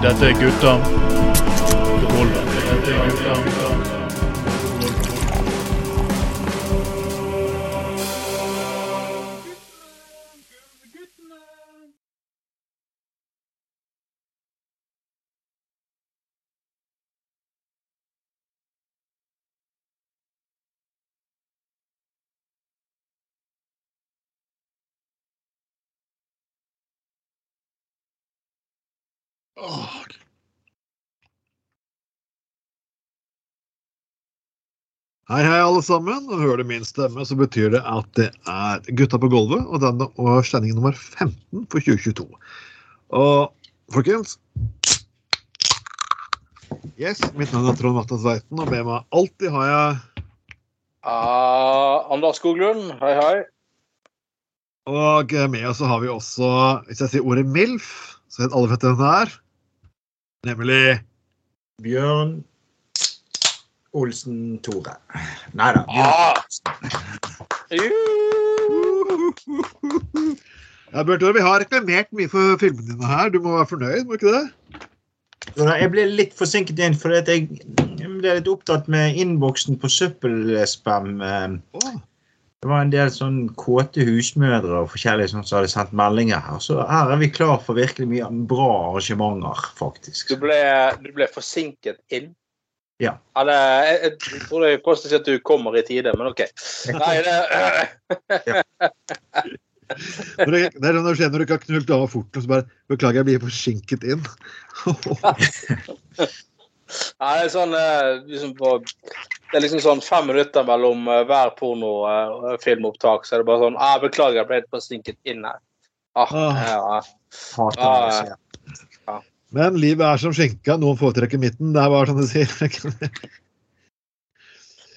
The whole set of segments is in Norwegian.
Dette er gutta Hei, hei, alle sammen. Når du hører min stemme, så betyr det at det er Gutta på gulvet og denne og sending nummer 15 for 2022. Og folkens Yes, mitt navn er Trond Matta Tveiten, og med meg alltid har jeg uh, Anders Skoglund, hei, hei. Og med oss så har vi også, hvis jeg sier ordet MILF, så vet alle hvem det er. Nemlig Bjørn Olsen Tore. Nei da. Ah. Ja, Bjørn Tore, vi har reklamert mye for filmene dine her. Du må være fornøyd, må ikke det? Jeg ble litt forsinket inn fordi jeg ble litt opptatt med innboksen på søppelspam. eh. Det var en del sånn kåte husmødre og forskjellige sånn som hadde sendt meldinger her. Så her er vi klar for virkelig mye bra arrangementer, faktisk. Du ble, du ble forsinket inn? Ja. Eller, jeg, jeg tror det er kostet at du kommer i tide, men OK. Nei, det, Når det, det er sånn det skjer når du ikke har knult av fort, og så bare Beklager, jeg blir forsinket inn. Nei, det er sånn eh, liksom på, Det er liksom sånn fem minutter mellom eh, hver pornofilmopptak, så er det bare sånn ah, 'Beklager, jeg ble forsinket inn her'. Ah, Ah. ja. Hater Ah, det se. Men livet er som skinka, noen foretrekker midten. Det er bare sånn det sier.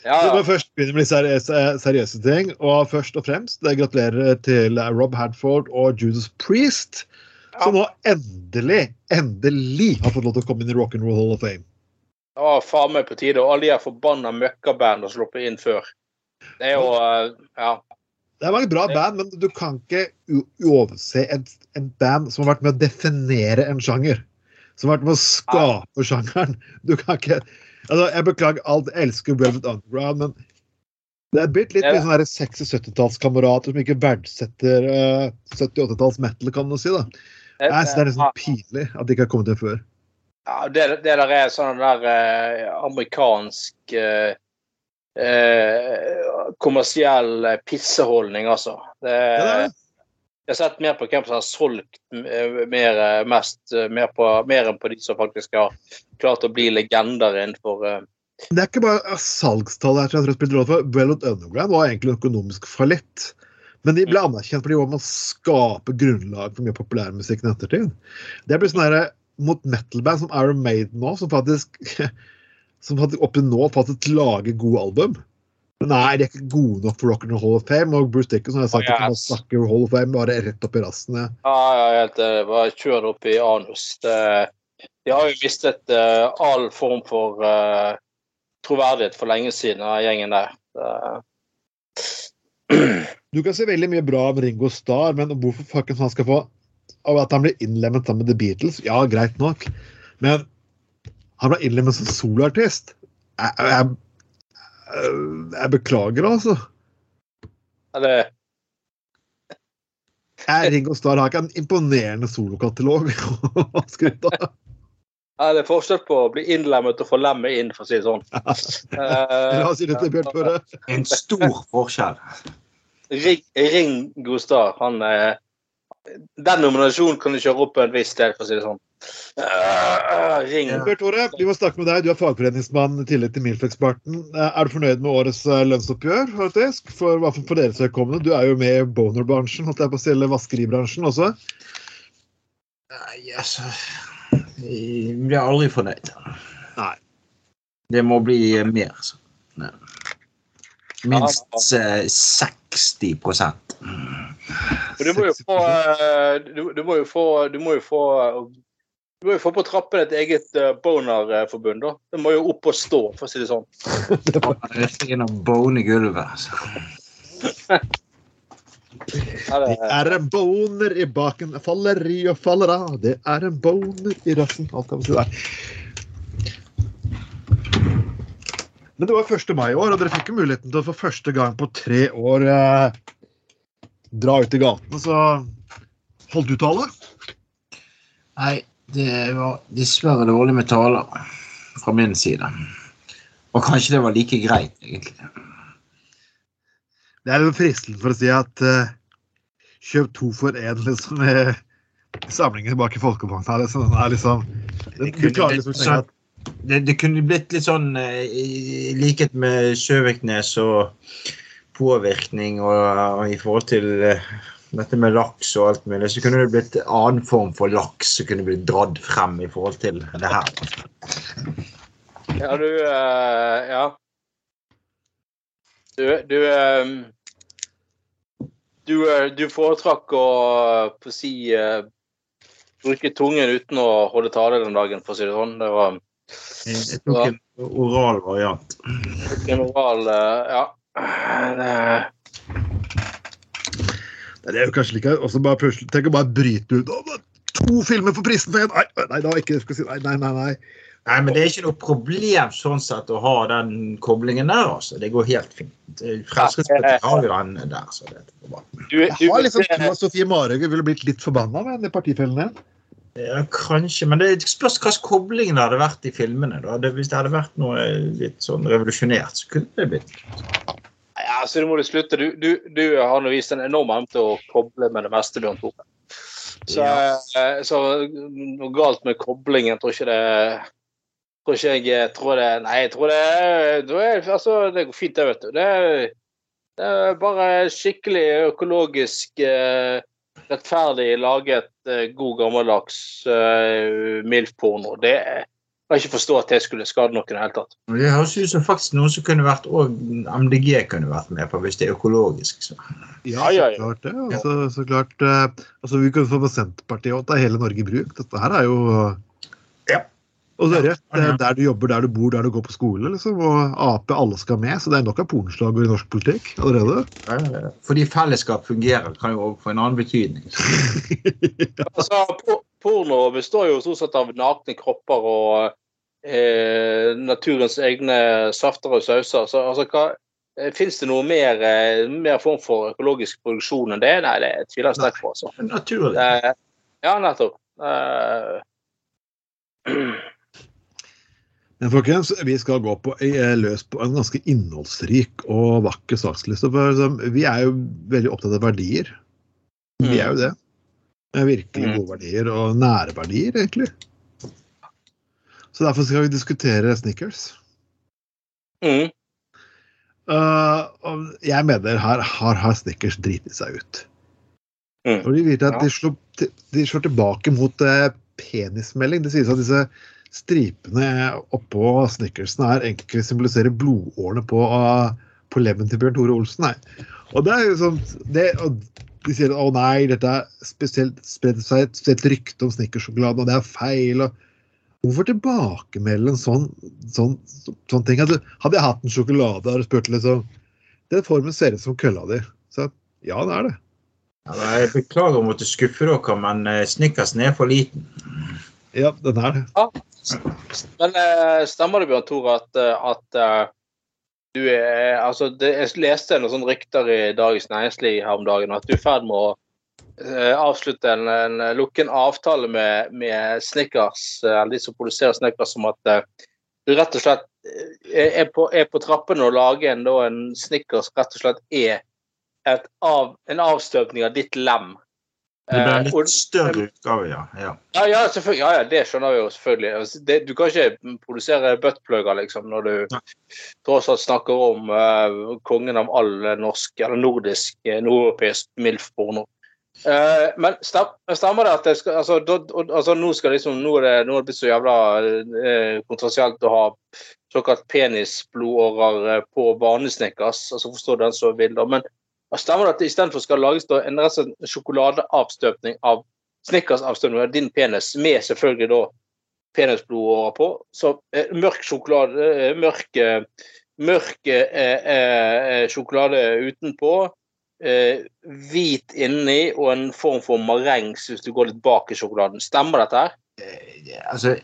Ja, Vi ja. først begynne med litt seriøse, seriøse ting. Og først og fremst, det gratulerer til Rob Hadford og Judas Priest, som nå endelig, endelig har fått lov til å komme inn i Rock'n'Roll Hall of Fame. Det var faen meg på tide. Og alle de forbanna møkkaband har sluppet inn før. Det er jo eh, Ja. Det er mange bra band, men du kan ikke overse et, en band som har vært med å definere en sjanger. Som har vært med å skape sjangeren. Du kan ikke altså, Jeg beklager alt, jeg elsker Velvet Underground, men det er blitt litt mye sånn her 60-70-tallskamerater som ikke verdsetter uh, 70-80-talls metal, kan man si. da. Jeg synes det er liksom pinlig at de ikke har kommet til før. Ja, det, det der er sånn der eh, amerikansk eh, eh, kommersiell eh, pisseholdning, altså. Det, Ja, det er det. Jeg har sett mer på hvem som har solgt eh, mer, eh, mest, eh, mer, på, mer enn på de som faktisk har klart å bli legender innenfor uh... Det er ikke bare salgstallet her tror jeg spilte rolle for. Velvet Underground var egentlig en økonomisk fallitt. Men de ble anerkjent fordi man skaper grunnlag for mye populærmusikk i ettertid. Det blir sånn her mot metal-band som Iron Maiden nå, som faktisk som faktisk opp til nå faktisk lager gode album. Nei, de er ikke gode nok for Rock and Hall of Fame. Og Bruce Dickinson har sagt at han snakker Hall of Fame bare rett opp i rassen. ja. Ja, ja, helt Bare kjør opp i anus. Det, de har jo mistet uh, all form for uh, troverdighet for lenge siden, av gjengen der. Uh. Du kan si veldig mye bra om Ringo Starr, men hvorfor fuckings han skal få av at han blir innlemmet sammen med The Beatles? Ja, greit nok, men han ble innlemmet som soloartist. Jeg, jeg, jeg beklager, altså. ja, det, Jeg, Ringo Starr har ikke en imponerende solokatalog å skryte av. ja, det er forskjell på å bli innlemmet og få lemmet inn, for å si det sånn. La oss si det til Bjørn Tore. En stor forskjell. Ring, Ringo Starr, han eh, Den nominasjonen kan du kjøre opp en viss del, for å si det sånn. Eh, ring Ja. Tore, vi må snakke med deg. Du er fagforeningsmann i tillegg til Milf-eksperten. Er du fornøyd med årets eh, lønnsoppgjør? faktisk? For, fall for deres vedkommende. Du er jo med i boner-bransjen, holdt jeg på å si, eller vaskeribransjen også. Nei, altså Jeg blir aldri fornøyd. Nei. Det må bli mer. Så. Nei. Minst eh, 60 mm. du må jo få eh, du, du må jo få Du må jo få du må jo få på trappene et eget uh, boner-forbund. da. Det må jo opp og stå, for å si det sånn. det var rett gjennom bone i gulvet. Altså. Det det, er en boner i baken, faller i og faller av. Det er en boner i rassen. Alt man si der. Men det var 1. mai i år, og dere fikk jo muligheten til å for første gang på tre år eh, dra ut i gatene, så holdt du tale? Nei, det var dessverre dårlig med taler fra min side. Og kanskje det var like greit, egentlig. Det er jo fristende for å si at uh, kjøp to for én, liksom, med samlingen bak i folkevogna. Liksom. Den er liksom det, Du klarer liksom ikke at Det, det kunne blitt litt sånn eh, i likhet med Sjøviknes og påvirkning og, og i forhold til eh, dette med laks og alt mulig, så kunne det blitt en annen form for laks som kunne blitt dratt frem i forhold til det her. ja, du uh, Ja. Du, du um, du, uh, du foretrakk å på si uh, bruke tungen uten å holde tale den dagen, for å si det sånn. Det var Jeg tok en oral variant. en oral, eh, Ja. Det, Det er jo kanskje like og så bare plutselig, Tenk å bare bryte ut «Å, To filmer for prisen for én! Nei, nei, da ikke skal si nei, nei, nei. nei. Nei, men det er ikke noe problem sånn sett å ha den koblingen der, altså. Det går helt fint. Fremskrittspartiet har jo den der, så det er bra. du, Jeg har liksom det- tro at Sofie Marhaug ville blitt litt forbanna med den partifellen din. Ja, kanskje, men det spørs hva slags kobling det hadde vært i filmene. da. Det, hvis det hadde vært noe litt sånn revolusjonert, så kunne det blitt Ja, så du må du slutte. Du, du, du har nå vist en enorm evne til å koble med det meste, Bjørn Tore. Så, Ja. eh, så noe galt med koblingen tror ikke det tror ikke jeg jeg tror det Nei, jeg tror det det, altså, det går fint, det, vet du. Det det er bare skikkelig økologisk eh, rettferdig laget eh, god gammeldags eh, MILF-porno. Det kan ikke forstå at det skulle skade noen i det hele tatt. Det høres ut som faktisk noe som kunne vært og MDG kunne vært med på, hvis det er økologisk. Så. Ja, Ja, ja, så klart det. Altså, så klart, eh, altså, vi kunne få med Senterpartiet og ta hele Norge i bruk. Dette her er jo Ja. Og det er rett. Ja, ja. Der du jobber, der du bor, der du går på skole. liksom, Og Ap, alle skal med. Så det er nok av pornoslagord i norsk politikk allerede. Fordi fellesskap fungerer, kan jo få en annen betydning. Altså, porno består jo stort sett av nakne kropper og eh, naturens egne safter og sauser. Så altså, hva Fins det noe mer, eh, mer form for økologisk produksjon enn det? Nei, det tviler jeg sterkt på. Altså. Naturlig. Eh, ja, nettopp. Eh, Men folkens, vi skal gå på, eh, løs på en ganske innholdsrik og vakker saksliste. For liksom, vi er jo veldig opptatt av verdier. Vi er jo det. Det er virkelig Mm. gode verdier, og nære verdier, egentlig. Så derfor skal vi diskutere Snickers. mm, Uh, jeg mener her har, har Snickers driti seg ut. Mm. Og de, vet at Ja. de, slår, de slår tilbake mot uh, penismelding. Det sies at disse stripene oppå Snickersen er egentlig symboliserer blodårene på, uh, på leven til Bjørn Tore Olsen. Nei. Og det er jo sånn det, De sier at å nei, dette er spesielt spredd seg et spesielt rykte om Snickers-sjokoladen, og det er feil. og Hvorfor tilbakemelde en sånn, sånn, sånn ting? Hadde, hadde jeg hatt en sjokolade og spurt liksom Den formen ser ut som kølla di. Så ja, det er det. Ja, jeg beklager å måtte skuffe dere, men eh, Snickersen er for liten. Ja, den er det. Men eh, stemmer det, Bjørn Tore, at, eh, at du er Altså, det, jeg leste noen sånne rykter i Dagens Næringsliv her om dagen, at du er i ferd med å avslutte en, en lukke en avtale med, med Snickers, eh, de som produserer Snickers, om at eh, du rett og slett eh, er på, er på trappene og lager en, da, en Snickers rett og slett er av, en avstøpning av ditt lem. Det blir en Eh, og- litt større utgave, ja. ja. ja, ja. Ja, ja, det skjønner vi jo selvfølgelig. Altså, Det, du kan ikke produsere buttplugger, liksom, når du tross alt snakker om uh, kongen av all norsk, eller nordisk, eh, nordeuropeisk MILF-porno. Eh, men stem, stemmer det at det skal altså, do, altså nå skal liksom nå er det, nå er det blitt så jævla eh, kontroversielt å ha såkalt penisblodårer eh, på barnesnickers, altså forstår den som vil, da. Men stemmer det at det istedenfor skal lages da en rett og sjokoladeavstøpning av Snickers-avstøpning av din penis, med selvfølgelig da penisblodårer på. Så eh, mørk sjokolade, eh, mørk, mørk eh, sjokolade utenpå. Eh, hvit inni og en form for marengs hvis du går litt bak i sjokoladen. Stemmer dette her? Eh, Altså,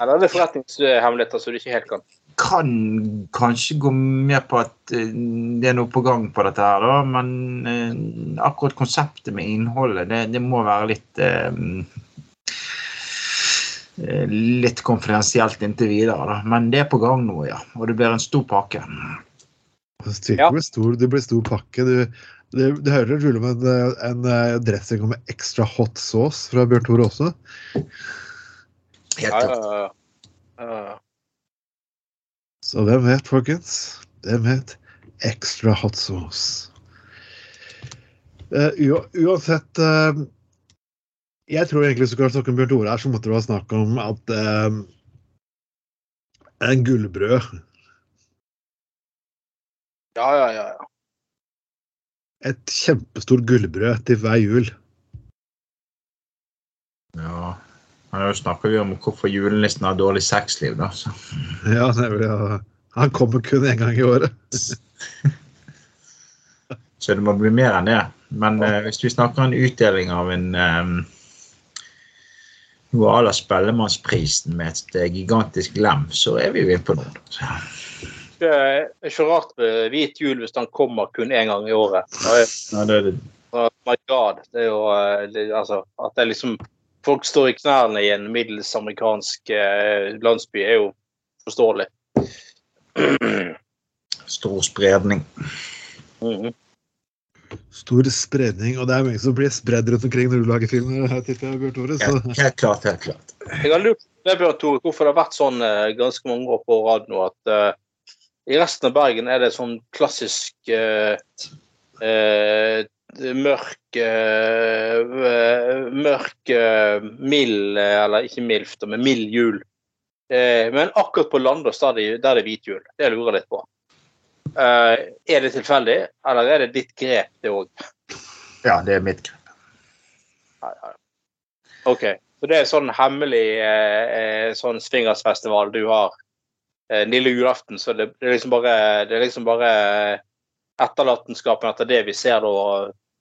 Eller er det forretningshemmeligheter som du ikke helt kan? kan kanskje gå med på at eh, det er noe på gang på dette her, da. Men eh, akkurat konseptet med innholdet, det, det må være litt eh, eh, Litt konfidensielt inntil videre, da. Men det er på gang nå, ja. Og det blir en stor pakke. Det blir stor, det blir stor pakke. Du, det, det hører rulle om en, eh, en eh, dressing med ekstra hot sauce fra Bjørn Tore også. Helt klart. Så hvem vet, folkens? Hvem vet? Extra hot sauce. Uh, uansett Jeg tror egentlig hvis du skal snakke om Bjørn Tore her, så måtte det være snakk om at en gullbrød ja, ja, ja. ja. Et kjempestort gullbrød til hver jul. Ja. Nå snakker vi om hvorfor julenissen har dårlig sexliv, da. Så. Ja, nemlig. Ja. Han kommer kun én gang i året. Så det må bli mer enn det. Men eh, hvis vi snakker om en utdeling av en um, noe à la Spellemannsprisen med et eh, gigantisk lem, så er vi jo inne på noe. Er ikke rart med hvit jul hvis den kommer kun én gang i året. Ja, Ja, det er det. Oh my god. Det er jo eh, det, altså, At det liksom Folk står i knærne i en middels amerikansk eh, landsby, er jo forståelig. Stor spredning. Mhm. Stor spredning, og det er mye som blir spredd rundt omkring når du lager film. her, tipper jeg, Bjørn Tore. Helt, Så. helt klart, helt klart. Jeg har lurt på Bjørn Tore, hvorfor det har vært sånn eh, ganske mange år på rad nå at i resten av Bergen er det sånn klassisk uh, uh, mørk eh, Mørk mild Eller ikke mildt, men mild jul. Men akkurat på Landås der, er det- der er det hvit jul. Det lurer jeg litt på. Er det tilfeldig, eller er det ditt grep, det òg? Ja, det er mitt grep. OK. Så det er sånn hemmelig sånn swingersfestival du har lille julaften, så det, det er liksom bare det er liksom bare etterlatenskapen etter det vi ser da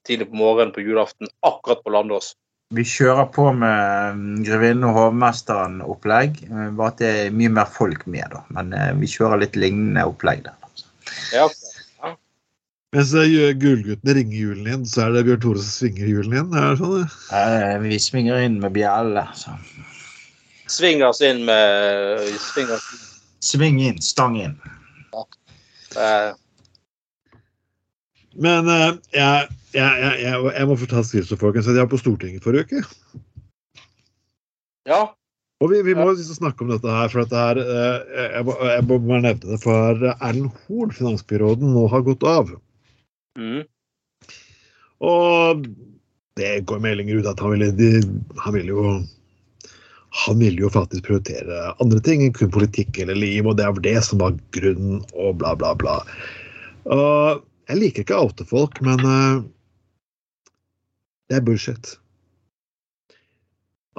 tidlig på morgenen på julaften, akkurat på Landås. Vi kjører på med mm, Grevinnen og hovmesteren-opplegg, eh, bare at det er mye mer folk med. da. Men eh, vi kjører litt lignende opplegg der. Ja, Mens eh, Gullguttene ringer julen inn, så er det Bjørn Tore som svinger julen inn? Er det sånn? det? Eh, Vi svinger inn med bjelle. Så. oss inn med svingers, Sving inn, stang inn. eh, Men eh, jeg, jeg, jeg, jeg, jeg må fortelle skriftstoff, folkens. at Jeg var på Stortinget forrige uke. Ja. Og vi, vi må liksom snakke om dette her, for dette her, eh, jeg, må, jeg må bare nevne det. For Erlend Horn, finansbyråden, nå har gått av. Mm. Og det går meldinger ut at han ville, de, han ville jo han ville jo faktisk prioritere andre ting enn kun politikk eller liv, og det var det som var grunnen, og bla, bla, bla. Og jeg liker ikke å men uh, det er bullshit.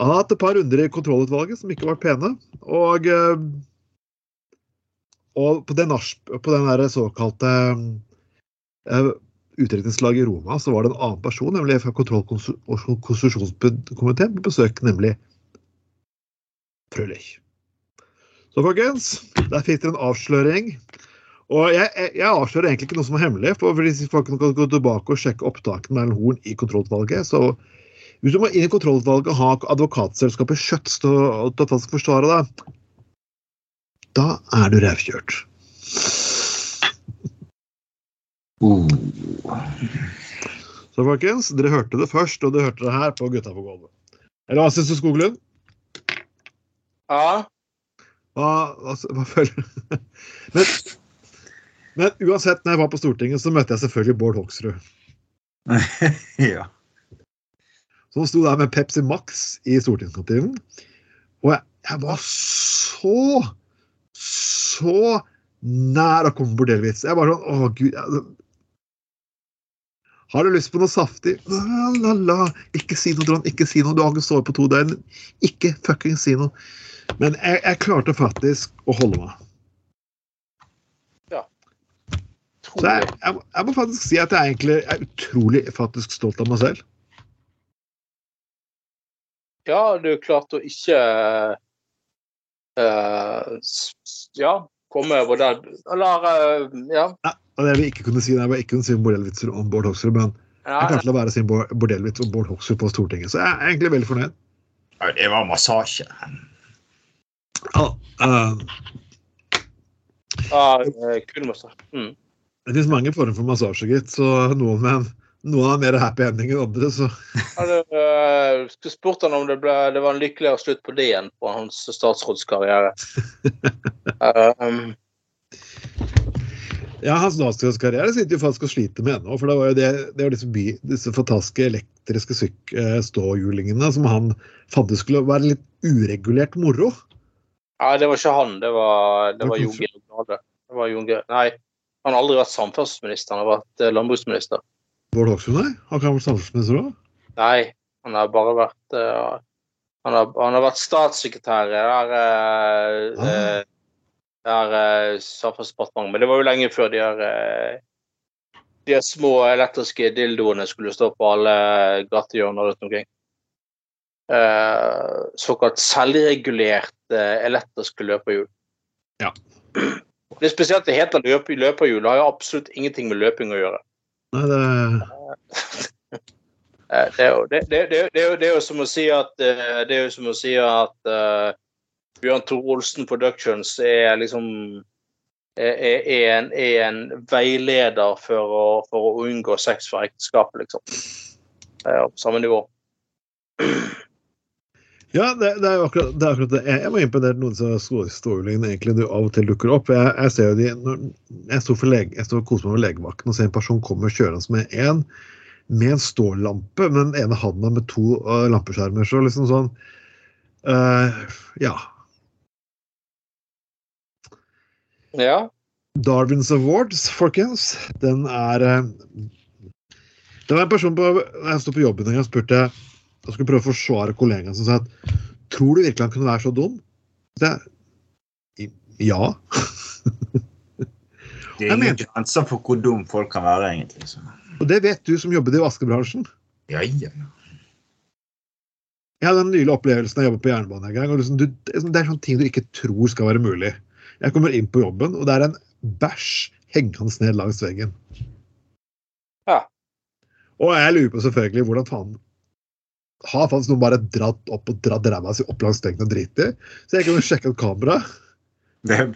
Han har hatt et par runder i kontrollutvalget som ikke vært pene, og eh, og på den, på den såkalte uh, utdrikningslaget i Roma så var det en annen person, nemlig fra kontroll- og konstitusjonskomiteen, på besøk, nemlig Frølich. Så folkens, der fikk dere en avsløring. Og jeg, jeg, jeg avslører egentlig ikke noe som er hemmelig, for hvis folk kan gå tilbake og sjekke opptakene med Erlend Horn i kontrollutvalget, så hvis du må inn i kontrollutvalget og ha advokatselskapet Schjøtz til å folk skal forsvare deg, da er du revkjørt. Uh. Så folkens, dere hørte det først, og dere hørte det her på Gutta på gulvet. Eller hva syns du, Skoglund? Ja. Hva, altså, hva føler? Men, men uansett, når jeg var på Stortinget, så møtte jeg selvfølgelig Bård Hoksrud. ja. Som sto der med Pepsi Max i stortingskantinen. Og jeg, jeg var så, så nær å komme på bordellvits. Jeg var sånn Å, gud. Jeg, har du lyst på noe saftig? La, la, la. Ikke si noe, Trond. Ikke si noe. Du har ikke sovet på to døgn. Ikke fucking si noe. Men jeg, jeg klarte faktisk å holde meg. Så jeg, jeg, jeg må faktisk si at jeg egentlig er utrolig faktisk stolt av meg selv. Ja, du klarte å ikke eh, s- Ja, komme over der Eller uh, Ja. Ja, og det jeg ikke kunne si, jeg er ikke kunne si bordellvitser om Bård Hoksrud, men jeg klarte å la være å si bordellvits om Bård Hoksrud på Stortinget. Så jeg er egentlig veldig fornøyd. Det var massasje. Ja, eh, ja, eh, kul massasje. Mm. det finnes mange former for massasje, gitt, så noen, med en, noen har mer happy ending enn andre. Så Hadde uh, skulle spurt han om det, ble, det var en lykkeligere slutt på det igjen på hans statsrådskarriere. Eh, um, ja, hans statsrådskarriere sitter jo faktisk og sliter med ennå. For det var jo det, det var disse, by, disse fantastiske elektriske eh, ståhjulingene som han fant ut skulle være litt uregulert moro. Nei, det var ikke han. Det var, det var Jon Georg. Det var Jon Nei, han har aldri vært samferdselsminister. Han har vært eh, landbruksminister. Bård Hoksrud, nei? Han vært samferdselsminister òg? Nei, han har bare vært uh, han, har, han har vært statssekretær i det her, eh, Ah. der uh, Samferdselsdepartementet. Men det var jo lenge før de her de små elektriske dildoene skulle stå på alle gatehjørner rundt omkring. Eh, såkalt selvregulert eh, elektriske løperhjul. Ja. Det er spesielt det heter løp, løperhjul. Det har jo absolutt ingenting med løping å gjøre. Nei, det Det er, jo, det, er jo, det er jo som å si at eh, Det er jo som å si at uh, Bjørn Tore Olsen Productions er liksom er, er, en, er en veileder for å, for å unngå sex for ekteskapet, liksom. Det er på samme nivå. Ja, det, det er akkurat det. Er akkurat det. Jeg, jeg var imponert noen av ståhjulingene egentlig du av og til dukker opp. Jeg, jeg ser jo de, når, jeg sto og koste meg med legevakten og ser en person komme kjørende med en med en stålampe, men den ene handa med to uh, lampeskjermer. Så liksom sånn uh, Ja. Ja. Darwins Awards, folkens, den er uh, Det var en person på jeg sto på jobben og spurte og skulle prøve å forsvare kollegaen som sa at Tror du virkelig han kunne være så dum? Så jeg, ja. Det er ingen grenser for hvor dum folk kan være, egentlig. Så. Og det vet du som jobbet i vaskebransjen. Ja, ja. Jeg hadde den nylige opplevelsen av jeg jobbe på jernbanen en gang. og liksom, du, det er sånn- det er sånne ting du ikke tror skal være mulig. Jeg kommer inn på jobben, og det er en bæsj hengende ned langs veggen. Ja. Og jeg lurer på selvfølgelig hvordan faen Har faktisk noen bare dratt opp og dratt ræva si opp langs veggen og driti? Så jeg kunne sjekke et kamera. Det er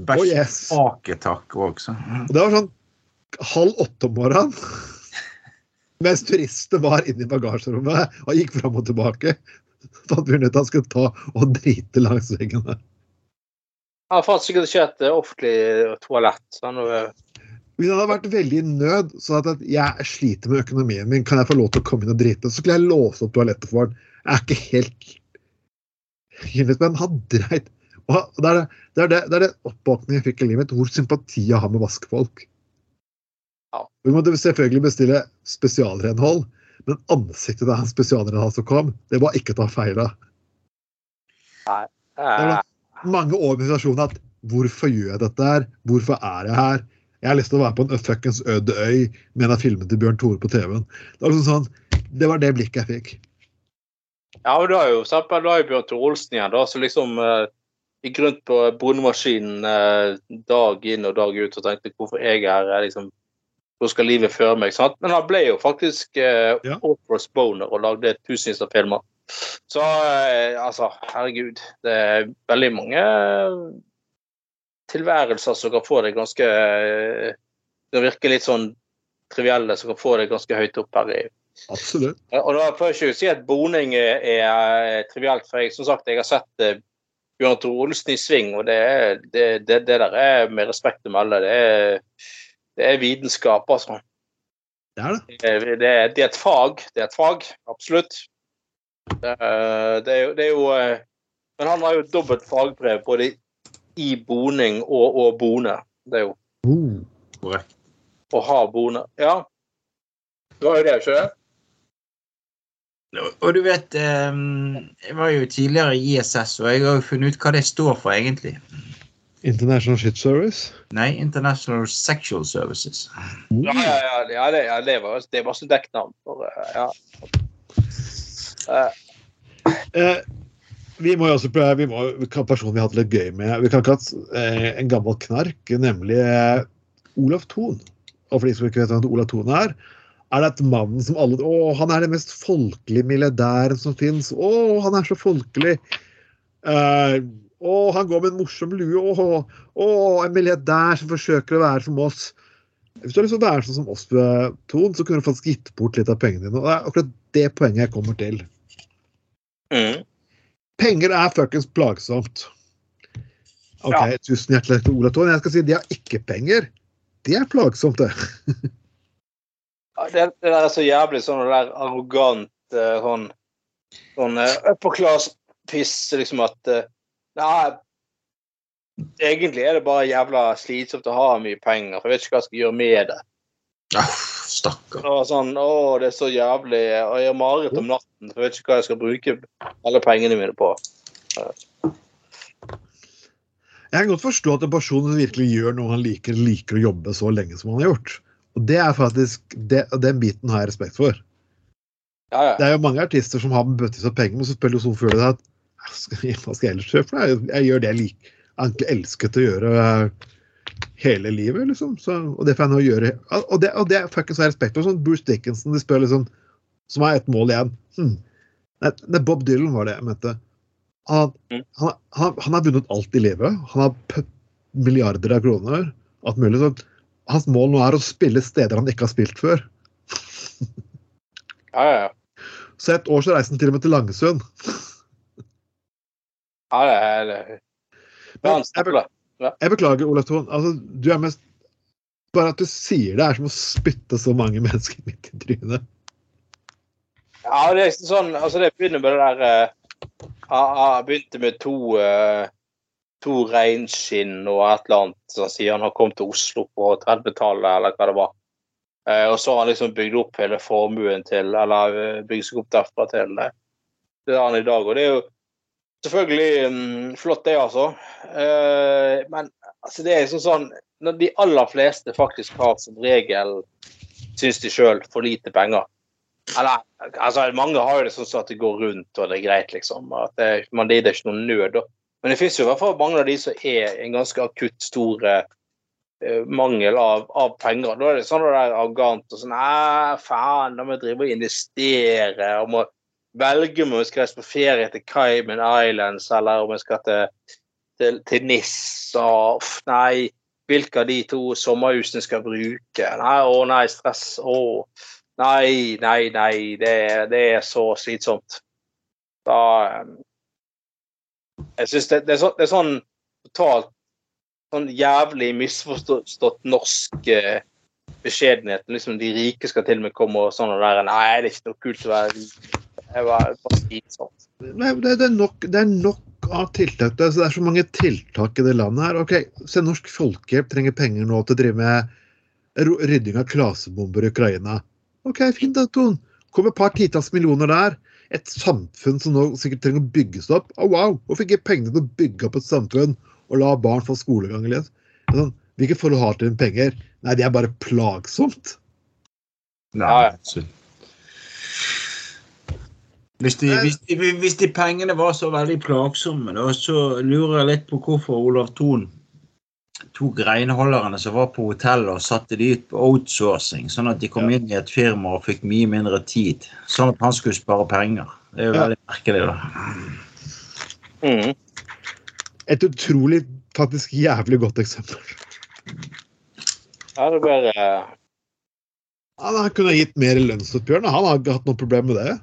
Oh, bæsj yes. aketakk også. Og det var sånn halv åtte om morgenen. Mens turistene var inne i bagasjerommet og gikk fram og tilbake. Fant vi ut at han skulle ta og drite langs veggen. der. Han har faktisk sikkert ikke et eh, offentlig toalett. Så han, Hvis jeg hadde vært veldig i nød, så at jeg jeg sliter med økonomien min, kan jeg få lov til å komme inn og drite? Så skulle jeg låse opp toalettet for han. Jeg er ikke helt Men han dreit. Og det er det, det, er det, det er det jeg fikk i livet mitt, hvor sympati jeg har med vaskefolk. Ja. Vi måtte selvfølgelig bestille spesialrenhold, men ansiktet til han spesialrenhold som kom, det var ikke å ta feil av. eh, Mange organisasjoner at hvorfor gjør jeg dette her? Hvorfor er jeg her? Jeg har lyst til å være på en fuckings øde øy med en av filmene til Bjørn Tore på TV-en. Det var, liksom sånn, det var det blikket jeg fikk. Ja, og du har jo, eksempel, du har jo Bjørn Tore Olsen igjen, da, som liksom eh, gikk rundt på bondemaskinen eh, dag inn og dag ut og tenkte hvorfor jeg er her, liksom, hvor skal livet føre meg? sant? Men han ble jo faktisk eh, Ja. Orpheus Boner og lagde tusenvis av filmer. Så eh, altså, herregud, det er veldig mange tilværelser som kan få deg ganske det Det virker litt sånn trivielle, som kan få deg ganske høyt opp her i Absolutt. Og da får jeg ikke si at boning er, er trivielt, for jeg som sagt, jeg har sett eh, Bjørn Tore Olsen i sving, og det, er, det, det, det der er med respekt å melde, det er, det er vitenskap, altså. Det er det. Det, det, er- det er et fag, det er et fag, absolutt. Det, er- det, er, jo, det er jo eh, Men han har jo dobbelt fagbrev både i boning og, å bone. Det er jo. Korrekt. å ha bone. Ja. Det var jo det, ikke det? Og du vet, eh, jeg var jo tidligere i ISS, og jeg har jo funnet ut hva det står for, egentlig. International Shit Service. Nei, International Sexual Services. Ja, ja, ja, ja, det, ja det, var, det var så dekknavn for eh, ja. Uh. Eh, vi må jo også prøve, vi må, personen vi har hatt litt gøy med. Vi kan ikke ha eh, en gammel knark, nemlig eh, Olav Thon. Og for de som ikke vet hvem Olav Thon er, er det et mann som alle Å, han er den mest folkelige milliardæren som fins. Å, han er så folkelig. Eh, å, han går med en morsom lue. Å, å, en milliardær som forsøker å være som oss. Hvis du har lyst til å være sånn som oss, Thon, så kunne du faktisk gitt bort litt av pengene dine. Og det er akkurat det poenget jeg kommer til. mm. Penger er fuckings plagsomt. OK, Ja. tusen hjertelig til Ola Thon. Jeg skal si de har ikke penger. Det er plagsomt, det. Det, det der er så jævlig sånn det der arrogant eh, sånn sånn uh, upper class-piss, liksom at eh, Nei, egentlig er det bare jævla slitsomt å ha mye penger, for jeg vet ikke hva jeg skal gjøre med det. Ah, stakkar. Og sånn, å, det er så jævlig, og jeg har mareritt om natten, for jeg vet ikke hva jeg skal bruke alle pengene mine på. Jeg kan godt forstå at en person som virkelig gjør noe han liker, liker å jobbe så lenge som han har gjort. Og det er faktisk, det, Den biten har jeg respekt for. Ja, ja. Det er jo mange artister som har bøttevis av penger, men så spiller du sånn før det at Hva skal jeg ellers gjøre? For jeg, jeg gjør det jeg liker. Egentlig elsket å gjøre hele livet, liksom. Så, og det får jeg nå gjøre. Og det, og det fuckings har jeg respekt for. Sånn Bruce Dickinson, de spør liksom Som har ett mål igjen. Hm. Nei, det Bob Dylan var det jeg mente. Han, Mm. han, han, han har vunnet alt i livet. Han har milliarder av kroner. Alt mulig. Så hans mål nå er å spille steder han ikke har spilt før. ja, ja, ja. Så et år så reiser han til og med til Langesund. ja det er det. Men Han jeg, jeg beklager, Olav Thon. Altså, du er mest Bare at du sier det, er som å spytte så mange mennesker midt i trynet. Ja, det er sånn Altså, det begynner med det der eh, Jeg jeg begynte med to eh, to reinskinn og et eller annet som sier han har kommet til Oslo på 30-tallet, eller hva det var. Eh, og så har han liksom bygd opp hele formuen til Eller bygd seg opp derfra til det han i dag. Og det er jo selvfølgelig mm, flott, det, altså. Eh, men altså, det er liksom sånn Når de aller fleste faktisk har som regel, syns de sjøl, for lite penger. Eller, altså, mange har jo det sånn at det går rundt og det er greit, liksom. At det, man lider ikke noen nød. Da. Men det finnes jo i hvert fall mange av de som er en ganske akutt stor eh, mangel av, av penger. Da er det sånn at det er arrogant og sånn Æ, faen, da må jeg drive og investere. og må velge om jeg skal reise på ferie til Cayman Islands eller om jeg skal til, til, til NIS. Og, nei, hvilke av de to sommerhusene skal jeg bruke? Nei, å nei, stress. Å. Nei, nei, nei. Det, det er så slitsomt. Da eh, Jeg syns det, det, er det er sånn totalt sånn jævlig misforstått norsk eh, beskjedenhet. Liksom De rike skal til og med komme og sånn og der. Nei, det er ikke noe kult å være rik. Nei, det, det, er nok, det er nok av tiltak. Det er, det er så mange tiltak i det landet her. Ok, Se Norsk Folkehjelp trenger penger nå til å drive med rydding av klasebomber i Ukraina. Ok, fint da, Ton. Kom et par titalls millioner der. Et samfunn som nå sikkert trenger å bygges opp. Å, wow! Hvorfor ikke pengene til å bygge opp et samfunn og la barn få skolegang? Eller? Sånn, hvilke forhold har til penger? Nei, det er bare plagsomt. Nei, absolutt. Hvis de, hvis, de, hvis de pengene var så veldig plagsomme, da, så lurer jeg litt på hvorfor Olav Thon tok renholderne som var på hotellet og satte de ut på outsourcing, sånn at de kom inn i et firma og fikk mye mindre tid. Sånn at han skulle spare penger. Det er jo Ja. veldig merkelig, da. Mm. Et utrolig, faktisk jævlig godt eksempel. Ja, det blir eh, Han kunne gitt mer i lønnsoppgjør. Han har ikke hatt noe problem med det.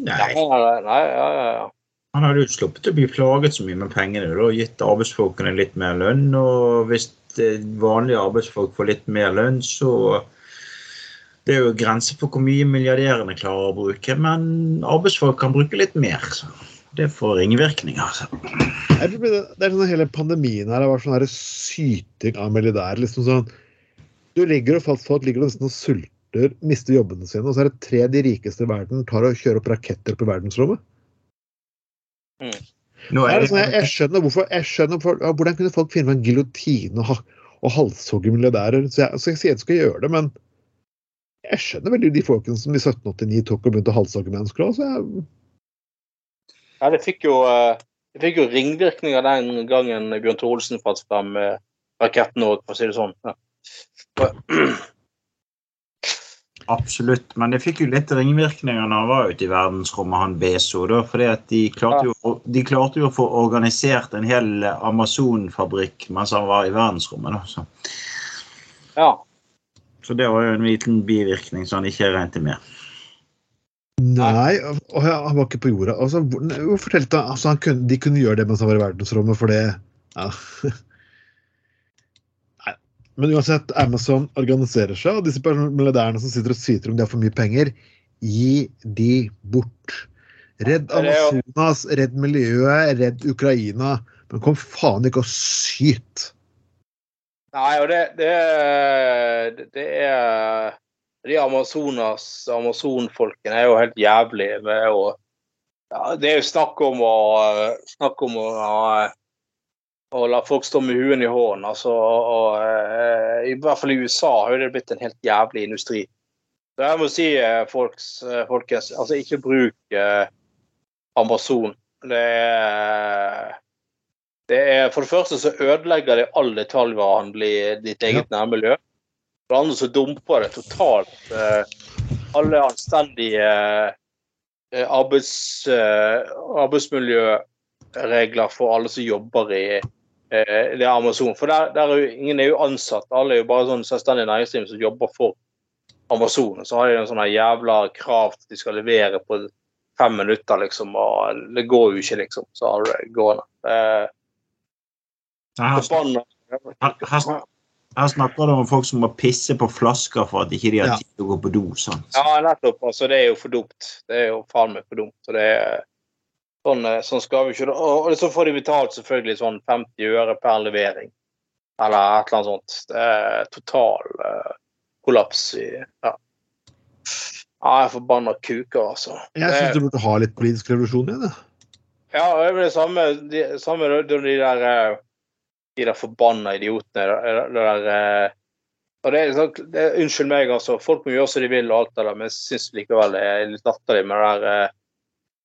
Nei, Nei, nei, nei, ja, ja, ja. Han hadde jo sluppet å bli plaget så mye med pengene da, og gitt arbeidsfolkene litt mer lønn. Og hvis eh, vanlige arbeidsfolk får litt mer lønn, så Det er jo grenser for hvor mye milliardærene klarer å bruke, men arbeidsfolk kan bruke litt mer. Så det får ringvirkninger. Altså. Det det er sånn hele pandemien her har vært sånn syting av milliardærer. Liksom sånn, du ligger og fast folk ligger nesten og sulter, mister jobbene sine, og så er det tre de rikeste i verden tar og kjører opp raketter på verdensrommet. Mm. Nå Det sånn, jeg, jeg skjønner hvorfor jeg skjønner ja, Hvordan kunne folk finne en gilotine og, og halshogge milliardærer? Så jeg, så jeg sier jeg skal gjøre det, men jeg skjønner veldig de folkene som i 1789 tok og begynte å halshogge mennesker. Altså, jeg, Ja, det fikk jo, eh, det fikk jo ringvirkninger den gangen Bjørn Thorolsen Olsen fant frem eh, raketten òg, for å si det sånn. Ja. absolutt. Men det fikk jo litt ringvirkninger når han var ute i verdensrommet, han Beso. Da, fordi at de klarte, jo, de klarte jo å få organisert en hel Amazon-fabrikk mens han var i verdensrommet. Da, så. ja. så det var jo en liten bivirkning som han ikke regnet med. nei, og han var ikke på jorda. Altså, fortalte han, altså, han kunne, De kunne gjøre det mens han var i verdensrommet, for det ja. Men uansett, Amazon organiserer seg, og disse milliardærene som sitter og syter om de har for mye penger, gi de bort. Redd Amazonas, redd miljøet, redd Ukraina. Men kom faen ikke og syt! Nei, og det, det, det er De Amazonas, Amazon-folkene er jo helt jævlige med å ja, Det er jo snakk om å Snakk om å, å la folk stå med huen i hånden. Altså, og, og, I hvert fall i USA har det blitt en helt jævlig industri. Så jeg må si, eh, folks, eh, folkens, altså ikke bruk eh, Amazon. Det er det er, For det første så ødelegger det all detaljvarehandel i ditt eget nærmiljø. For det andre så dumper det totalt eh, alle anstendige eh, arbeids, eh, arbeidsmiljøregler for alle som jobber i eh, det er Amazon. For der, der er jo, ingen er jo ansatt. Alle er jo bare sånn selvstendig næringsdrivende som jobber for Amazon. Så har de en sånn jævla krav til at de skal levere på fem minutter, liksom. Og det går jo ikke, liksom. Så har du det gående. Eh, Her, snakker du om folk som må pisse på flasker for at ikke de har tid til å gå på do. Sant? Ja, nettopp. Altså, det er jo for dumt. Det er jo faen meg for dumt. Og det er sånn, eh, sånn skal vi ikke Og og så får de betalt selvfølgelig sånn 50 øre per levering. Eller et eller annet sånt. Det er total uh, kollaps i Ja. Ja, jeg er forbanna kuker, altså. Jeg syns du burde ha litt politisk revolusjon i det. Ja, det er det samme, de, samme da de der eh, de der forbanna idiotene. De det der, og det, er sånn- det, Unnskyld meg, altså. Folk må gjøre som de vil, og alt det der, men jeg syns likevel det er litt latterlig med det der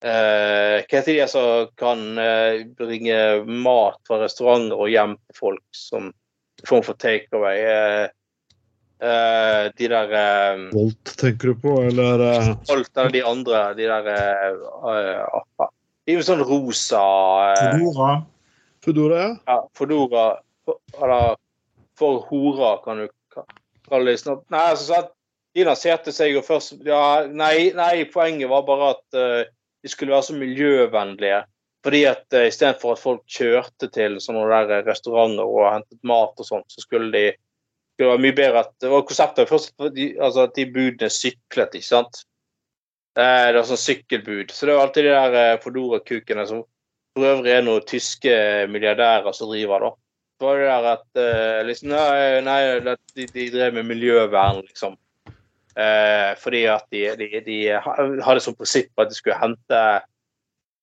eh, Hva er det som kan eh, bringe mat fra restauranter og hjem til folk som form for takeaway? Eh, eh, de der eh, Volt tenker du på, eller eh, Alt eller de andre, de der eh, De er jo sånn rosa Fedora. Foodora? Ja. ja, Fodora for, eller for hora, kan du kalle det. snart. Nei, altså. De lanserte seg jo først ja, nei, nei, poenget var bare at de skulle være så miljøvennlige. Fordi at uh, istedenfor at folk kjørte til sånne der restauranter og hentet mat og sånt, så skulle de det var mye bedre at det var konseptet først de, altså at de budene syklet, ikke sant. Eh, det var sånn sykkelbud. Så det var alltid de der eh, Fodora-kukene som for øvrig er noen tyske milliardærer som driver, da. Så var det der at eh, liksom, Nei, nei de, de drev med miljøvern, liksom. Eh, fordi at de, de, de hadde som prinsipp at de skulle hente,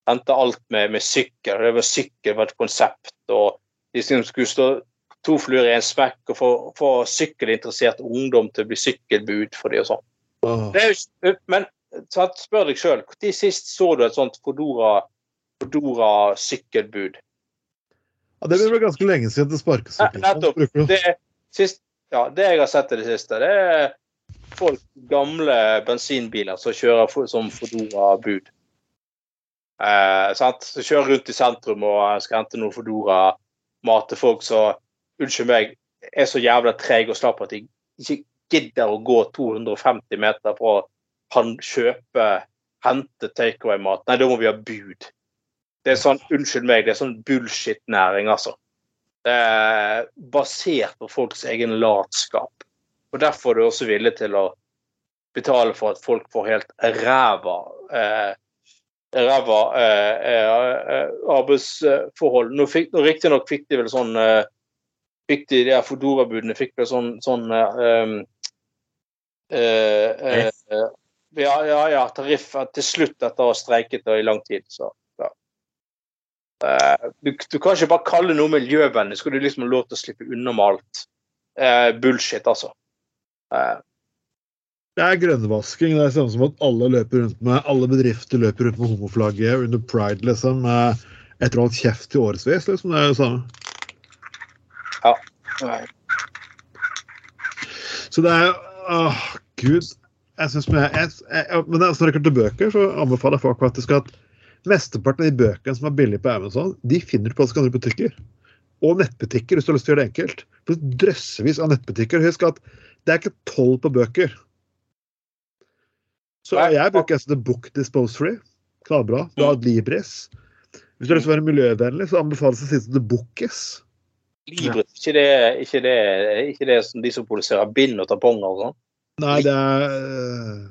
hente alt med, med sykkel. Det var sykkel var et konsept. og de skulle stå to fluer i en smekk og få, få sykkelinteressert ungdom til å bli sykkelbud for de og sånn. Oh. Men spør deg sjøl, når sist så du et sånt Fodora, Fodora sykkelbud? Ja, det blir vel ganske lenge siden det sparkes Ja, nettopp. Det, sist, ja, det jeg har sett i det siste, det er folk, gamle bensinbiler som kjører som Fodora-bud. Eh, sant? Så kjører rundt i sentrum og skal hente noe Fodora-mat til folk som unnskyld meg, er så jævla trege og slappe at de ikke gidder å gå 250 meter for å kjøpe, hente takeaway-mat. Nei, da må vi ha bud. Det er sånn, unnskyld meg, det er sånn bullshit-næring, altså. Det er basert på folks egen latskap. Og Derfor er du også villig til å betale for at folk får helt ræva eh, ræva eh, eh, eh, arbeidsforhold. Nå, fikk- nå Riktignok fikk de vel sånn eh, fikk de, de her Fodora-budene fikk vel sånn, sånn eh, eh, eh, ja, ja, ja, tariff til slutt etter å ha streiket i lang tid. Så, ja. Du, du kan ikke bare kalle noe miljøvennlig, skal du liksom ha lov til å slippe unna med alt. Eh, bullshit, altså. Det er grønnvasking. Det er samme som at alle løper rundt med alle bedrifter løper rundt med homoflagget under pride, liksom. eh, Etter å ha holdt kjeft i årevis, liksom. Det er jo samme. nei. Så det er Åh, gud. Jeg syns men det er når det kommer til bøker, så anbefaler jeg folk faktisk at mesteparten av de bøkene som er billige på Amazon, de finner du på andre butikker. Og nettbutikker, hvis du har lyst til å gjøre det enkelt. Drøssevis av nettbutikker. Husk at det er ikke toll på bøker. Så jeg bruker altså The Book Disposery. Knallbra. Du har Libris. Hvis du har lyst til å være miljøvennlig, så anbefales det å sitte The Bookis. Libris, ikke det, ikke det, ikke det som de som produserer bind og tamponger og sånn? Nei, det er øh,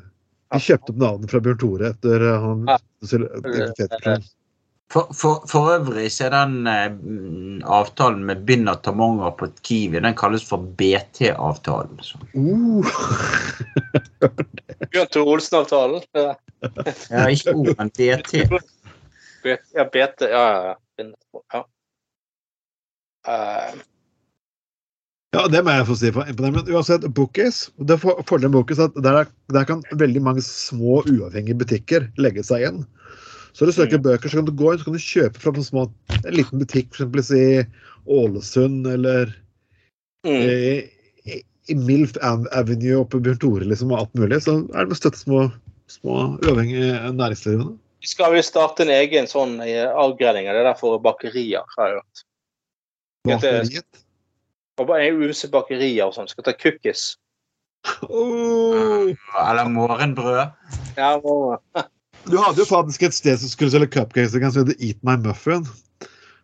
De kjøpte opp navnet fra Bjørn Tore etter øh, han. For, for, for øvrig så er den eh, avtalen med Binna og på Kiwi den kalles for BT-avtalen. Så. Uh. Bjørn Tore Olsen-avtalen? Ja, ikke O, men BT. ja, BT. Ja, ja, ja. ja. Eh, Ja, det må jeg få si. for. Men uansett, Bookies det for, Fordelen med Bookies er at der, der kan veldig mange små, uavhengige butikker legge seg igjen. Så når du søker bøker, så kan du gå inn så kan du kjøpe fra en, små, en liten butikk, f.eks. i Ålesund eller mm. i, i, i Milf Avenue oppe i Bjørn Tore liksom, og alt mulig. Så er det med å støtte små, små uavhengige næringsdrivende. Vi skal vel starte en egen sånn eh, avgreining av det der for bakerier, har jeg hørt. Bakeriet. Og ymse bakerier og sånn. Skal ta cookies. Oh, Eller morgenbrød. Ja, må- du hadde jo faktisk et sted som skulle selge cupcakes som het Eat My Muffin.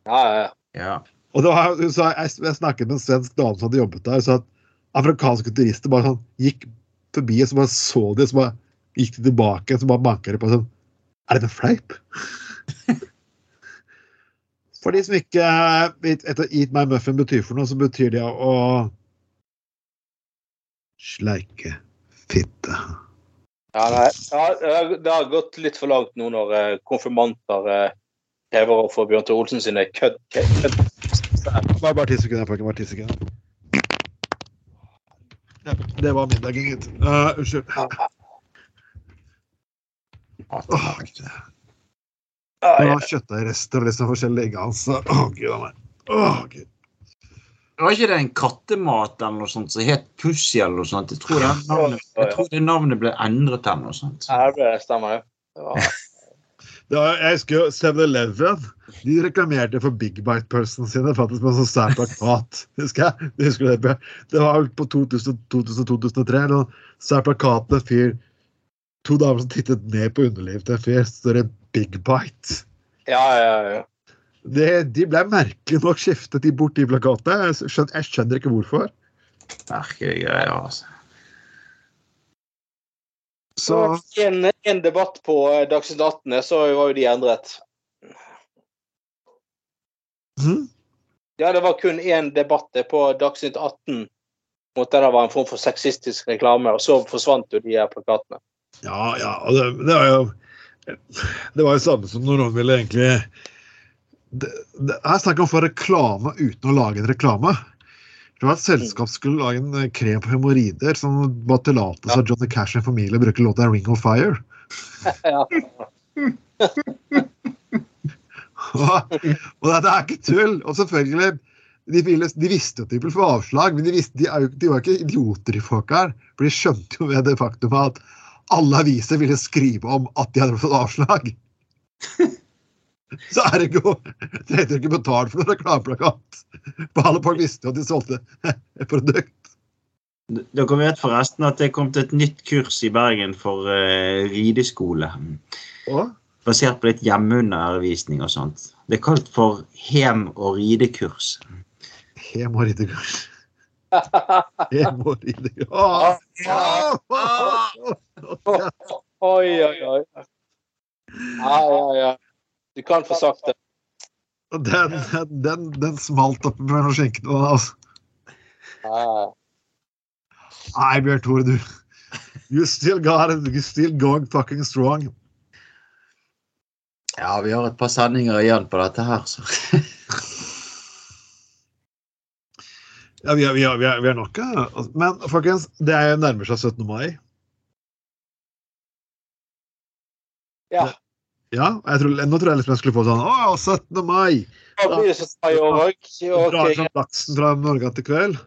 ja, ja, ja. Ja. Og det var, så jeg, jeg snakket med en svensk dame som hadde jobbet der, så at afrikanske turister bare sånn gikk forbi og så bare så de, så bare gikk de tilbake så bare banka de på sånn Er det en fleip? For de som ikke vet hva Eat my muffin betyr for noe, så betyr det å sleike fitte. Ja, nei. ja det har- gått litt for langt nå når eh, konfirmanter eh, krever å få Bjørn Tore Olsen sine kødd... kødd. Bare, bare ti sekunder, folkens. Bare ti sekunder. Det var middagen, gitt. Uh, unnskyld. Oh, Gud. Det var kjøttdeigrester og liksom forskjellige ingredienser. Å, gud a meg. Å, gud. Var ikke det en kattemat eller noe sånt som het Pussy eller noe sånt? Jeg tror det navnet, jeg tror det navnet ble endret eller noe sånt. Ja, det stemmer jo. Ja. Jeg husker jo 7-Eleven. De reklamerte for Big Bite-pølsene sine faktisk med en sånn sær plakat. Husker jeg? Det husker det, Det var vel på 2000-2003. En sær plakat med en fyr To damer som tittet ned på underlivet til en fyr. Så står det Big Bite. ja, ja, ja. Det, de ble merkelig nok skiftet de bort, de plakatene. Jeg skjønner, jeg skjønner ikke hvorfor. Merkelige greier, altså. Så En, en debatt på eh, Dagsnytt 18, så var jo de endret. Mm. Ja, det var kun én debatt på Dagsnytt 18 mot det der var en form for sexistisk reklame, og så forsvant jo de her plakatene. Ja, ja. Og det, det var jo Det var jo samme som når noen ville egentlig det, snakker vi om å få reklame uten å lage en reklame. Det var et selskap skulle lage en eh, krem for hemoroider som var tillatelse av Johnny Cash og en familie å bruke låta 'Ring of Fire'. Ja. Og, og dette er ikke tull. Og selvfølgelig de, ville, de visste at de ville få avslag, men de, visste, de, er jo, de var ikke idioter, de folk her. For de skjønte jo ved det faktum at alle aviser ville skrive om at de hadde fått avslag. Så er det ikke trengte ikke betalt for noen reklameplakat. For alle folk visste jo at de solgte et produkt. Dere vet forresten at det kom til et nytt kurs i Bergen for uh, rideskole. Og Basert på litt hjemmeundervisning og sånt. Det er kalt for hem- og ridekurs. Hem- og ridekurs hemoroidekurs. Oh, oh, Åh! Oi, oi, oi. Ja, ja, ja. Du kan få sagt det. Den, den, den, den smalt opp mellom skjenkene. Altså. Ja. Nei, Bjørn Tore, du You still got it. You still going fucking strong. Ja, vi har et par sendinger igjen på dette her, så Ja, vi, har- vi, har nok. Men folkens, det er nærmer seg 17. mai. Ja. Ja, jeg tror, Nå tror jeg liksom jeg skulle få sånn Å, 17. mai! Da. Drar fram laksen fra Norge til kveld.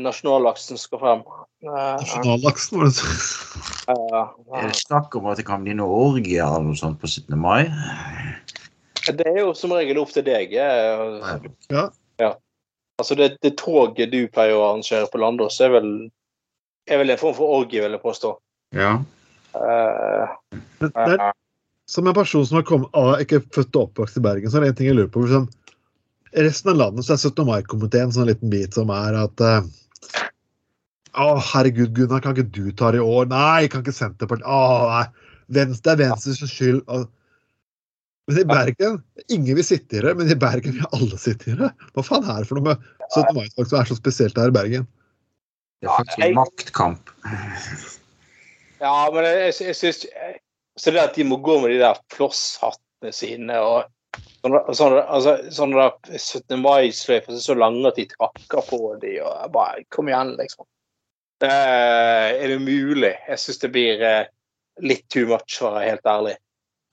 Nasjonallaksen skal frem. Eh, Nasjonallaksen, var det så. eh, Er det snakk om at det kan bli noe orgie eller noe sånt på 17. mai? Det er jo som regel opp til deg. Ja. Ja. Altså det, det toget du pleier å arrangere på Landås, er vel, er vel en form for orgie, vil jeg påstå. Ja. Uh, Men det som en person som har kommet, ah, ikke født og oppvokst i Bergen, så er det en ting jeg lurer på. Liksom, resten av landet så er 17. mai-komiteen sånn en liten bit som er at eh, Å, herregud, Gunnar, kan ikke du ta det i år? Nei, kan ikke Senterpartiet Å, nei. Venstre er Venstres skyld. Og- Men i Bergen Ingen vil sitte i det, men i Bergen vil alle sitte i det. Hva faen er det for noe med 17. mai-tog som er så spesielt her i Bergen? Det er faktisk en maktkamp. ja, men jeg, jeg, jeg syns Så det at de må gå med de der flosshattene sine og sånne, sånne, altså, sånne 17. mai-sløyfer som er så lange at de trakker på de og bare Kom igjen, liksom. Det er, det mulig? Jeg syns det blir eh, litt too much, for å være helt ærlig.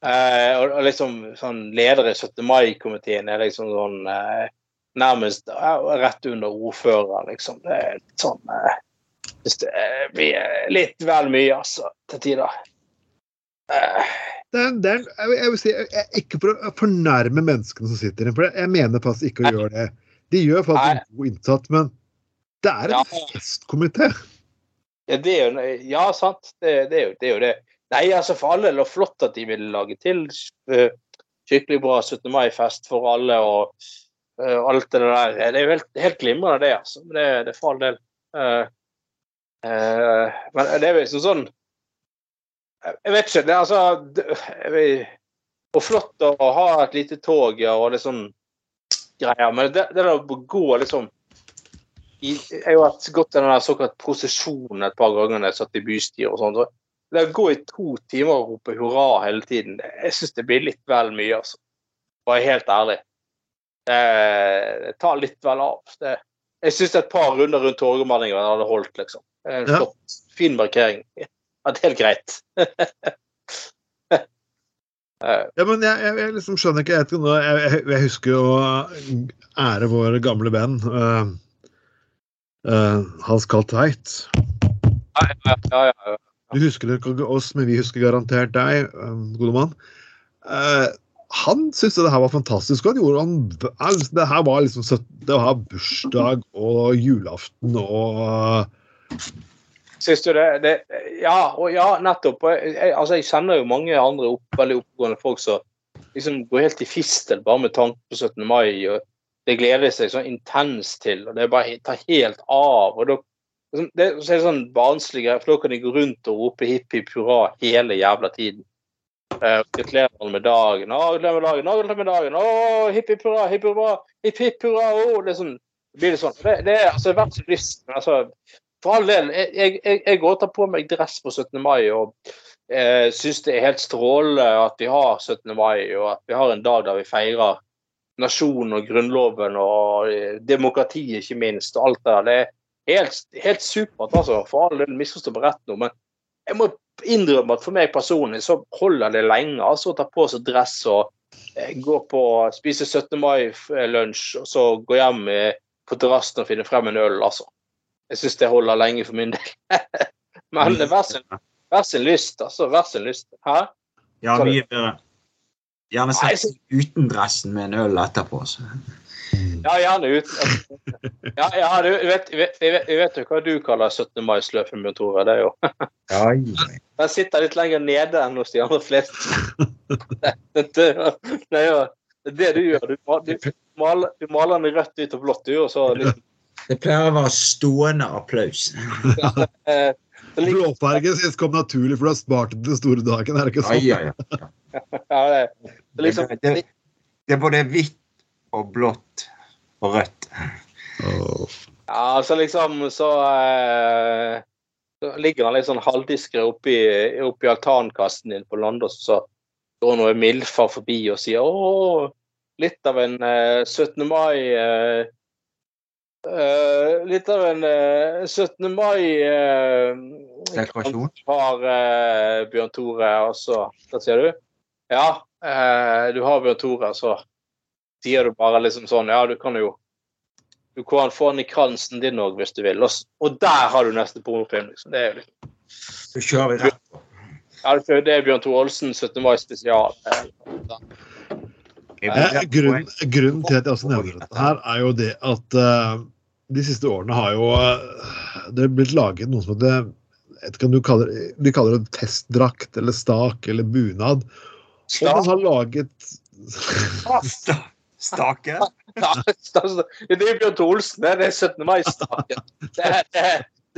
Eh, og, og liksom sånn leder i 17. mai-komiteen er liksom sånn eh, nærmest eh, rett under ordfører, liksom. Det er sånn eh, det eh, blir litt vel mye, altså, til tider. Det er, det er, jeg, vil- si, jeg, Ikke for å fornærme menneskene som sitter der, for jeg mener faktisk ikke å gjøre det. De gjør faktisk en god innsats, men det er en Ja. festkomité. ja, det er jo Ja, sant. Det, det, er jo, det er jo det. Nei, altså, for alle er det flott at de vil lage til eh, skikkelig bra 17. mai-fest for alle og uh, alt det der. Det er jo helt, helt glimrende, det, altså. Men Det, det er for all del. Uh, uh, men det er jo liksom sånn Jeg jeg vet ikke. Det er altså det, jeg vet, Og flott å ha et lite tog og sånn greier, men det, det å gå liksom i, Jeg har jo i gått den der såkalt prosesjonen et par ganger når jeg satt i bystyret og sånn. Det å gå i to timer og rope hurra hele tiden, jeg syns det blir litt vel mye, altså. For å være helt ærlig. Det, det tar litt vel av. Det, jeg syns et par runder rundt Torgallmenningen hadde holdt, liksom. En Ja. flott, fin markering. Ja, det er helt greit. Eh, Ja, men jeg, jeg, jeg liksom skjønner ikke Jeg, jeg, jeg, husker jo å ære vår gamle venn Uh, uh, Hans Carl Tveit. ja, ja, ja, ja. Du husker ikke oss, men vi husker garantert deg, gode mann. Uh, han syntes det her var fantastisk. Han gjorde han, det her var liksom Det var bursdag og julaften og Syns du det, det Ja, og ja, nettopp. Jeg, jeg, altså, jeg kjenner jo mange andre opp, veldig oppegående folk som liksom går helt i fistel bare med tanke på 17. mai. og Det gleder de seg sånn intenst til, og det bare tar helt av. og da liksom, det, er sånn barnslig greie, for da kan de gå rundt og rope hipp hipp hurra hele jævla tiden. Gratulerer alle med dagen. Gratulerer med dagen. Å, gratulerer med dagen. Å, hipp hipp hurra, hipp hurra, hipp hipp hurra. Å, det er sånn, blir det sånn. Det, det er altså hvert så lyst. Men altså, for all del, jeg, går og tar på meg dress på 17. mai og eh, syns det er helt strålende at vi har 17. mai, og at vi har en dag der vi feirer nasjonen og grunnloven og eh, demokratiet, ikke minst, og alt det der. Det er helt, helt supert, altså. For all del, misforstå meg rett nå, men jeg må innrømme at for meg personlig så holder det lenge altså å ta på seg dress og eh, gå på spise 17. mai-lunsj, og så gå hjem eh, på terrassen og finne frem en øl, altså. Jeg syns det holder lenge for min del. Men hver sin, hver sin lyst, altså. Hver sin lyst. Hæ? Ja, mye bedre. Gjerne sett uten dressen med en øl etterpå. Så. Ja, gjerne uten Ja, ja du vet, jeg vet, jeg vet, jeg vet jo hva du kaller 17. mai-sløfen min, Tore. Det er jo Den sitter litt lenger nede enn hos de andre fleste. Det, det, det, det er jo det du gjør. Du, du, maler, du maler den rødt, hvitt og blått, du, og så liksom Det pleier å være stående applaus. eh, så Blåfargen synes kom naturlig, for du har spart den til store dagen. er det ikke sånn? ja, ja. ja, det, det, liksom, Det, det, det er både hvitt og blått og rødt. Oh. Ja, så liksom så, eh, så ligger han litt sånn halvdiskret oppi, oppi altankassen din på Landås, så, går noen mildfar forbi og sier 'Å, litt av en eh, 17. mai' eh, eh, Litt av en uh, 17. mai eh, uh, har eh, Bjørn Tore, også. Hva sier du? Ja, eh, du har Bjørn Tore, så sier du bare liksom sånn Ja, du kan jo Du kan få han i kransen din òg, hvis du vil. Og, og der har du neste pornofilm, liksom. Det er jo litt Så kjører vi rett på. ja, det det er Bjørn Tore Olsen 17. mai spesial. Eh, grunnen, grunnen til at jeg også nevner dette her, er jo det at uh, de siste årene har jo uh, det er blitt laget noe som heter De kaller det testdrakt eller stak eller bunad. Og man har laget Sta- Stake. Ja, det er Bjørn Olsen, det er 17. mai-staken. Det, det,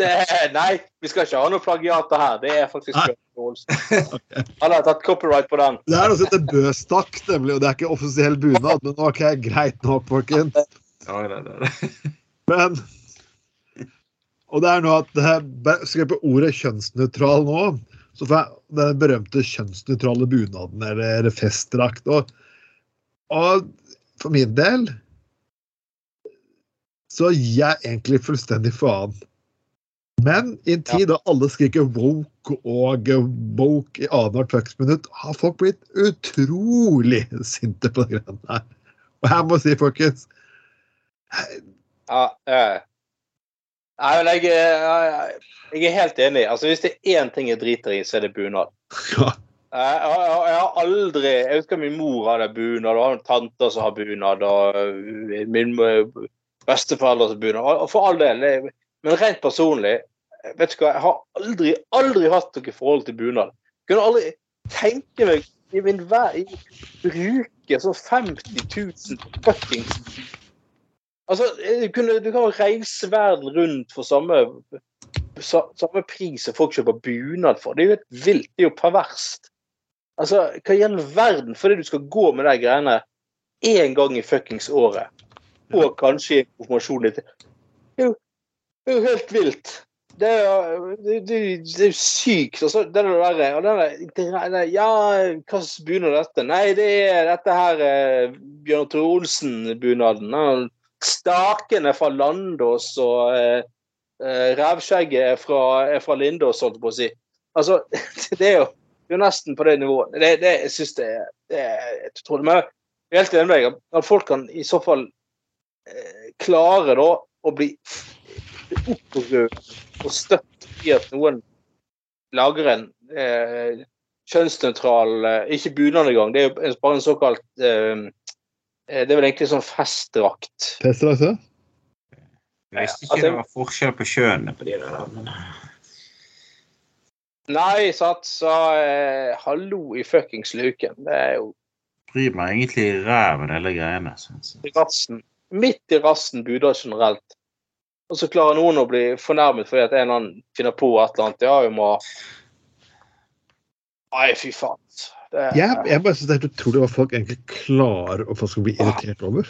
det, Nei, vi skal ikke ha noe plagiater her. Det er faktisk Bjørn. Han har tatt copyright på den. Det er noe som heter bøstakk, nemlig, og det er ikke offisiell bunad. Men ok, greit nok, folkens. Ja, det, det, det. Men Og det er nå at Skal jeg på ordet kjønnsnøytral nå, så får jeg den berømte kjønnsnøytrale bunaden eller festdrakt. Og, og for min del så gir jeg egentlig fullstendig faen. Men i en tid da alle skriker woke og woke i annethvert fucks minutt, har folk blitt utrolig sinte på de greiene her. Og jeg må si, folkens Ja, eh. Nei, men jeg, er- jeg er helt enig. Altså, Hvis det er én ting jeg driter i, så er det bunad. ja, Jeg, jeg, jeg har aldri Jeg husker min mor hadde bunad, og har en tante som har bunad, og øh, min øh, besteforeldre som har bunad. Og For all del. det- Men rent personlig, vet du hva, jeg har aldri, aldri hatt noe forhold til bunad. Kunne aldri tenke meg i min vei bruke så 50 000 fuckings Altså, du, kunne, du kan reise verden rundt for samme, samme pris som folk kjøper bunad for. Det er jo helt vilt. Det er jo perverst. Altså, hva i all verden fordi du skal gå med de greiene én gang i fuckings året, og kanskje i konfirmasjonen din det er, jo, det er jo helt vilt. Det er, jo- det, det, det er jo sykt. Altså, det der, og den der, det der, ja, hva bunad er dette? Nei, det er dette her eh, Bjørn Tore Olsen-bunaden. Stakene Staken er fra Landås, og eh, eh, rævskjegget er fra, er fra Lindås, holdt jeg på å si. Altså, det er jo, det er nesten på det nivået. Det, det, jeg syns det, er- det er utrolig. Men er helt enig med deg. At folk kan i så fall eh, klare da å bli opprørt og støtt i at noen lager en eh, kjønnsnøytral eh, Ikke bunad engang, det er jo bare en såkalt eh, eh, Det er vel egentlig sånn festdrakt. Festdrakt, ja? Jeg visste Altså- ikke det var forskjell på kjønnene på de der. Men... Nei, sant, så eh, hallo i fuckings luken. Det er jo Bryr meg egentlig i ræven hele greiene. sett. i rassen. Midt i rassen buder generelt. Og så klarer noen å bli fornærmet fordi at en eller annen finner på et eller annet. Ja, vi må Nei, fy faen. Det, Jeg, jeg bare synes det er helt utrolig hva folk egentlig klarer å folk skal bli irritert over.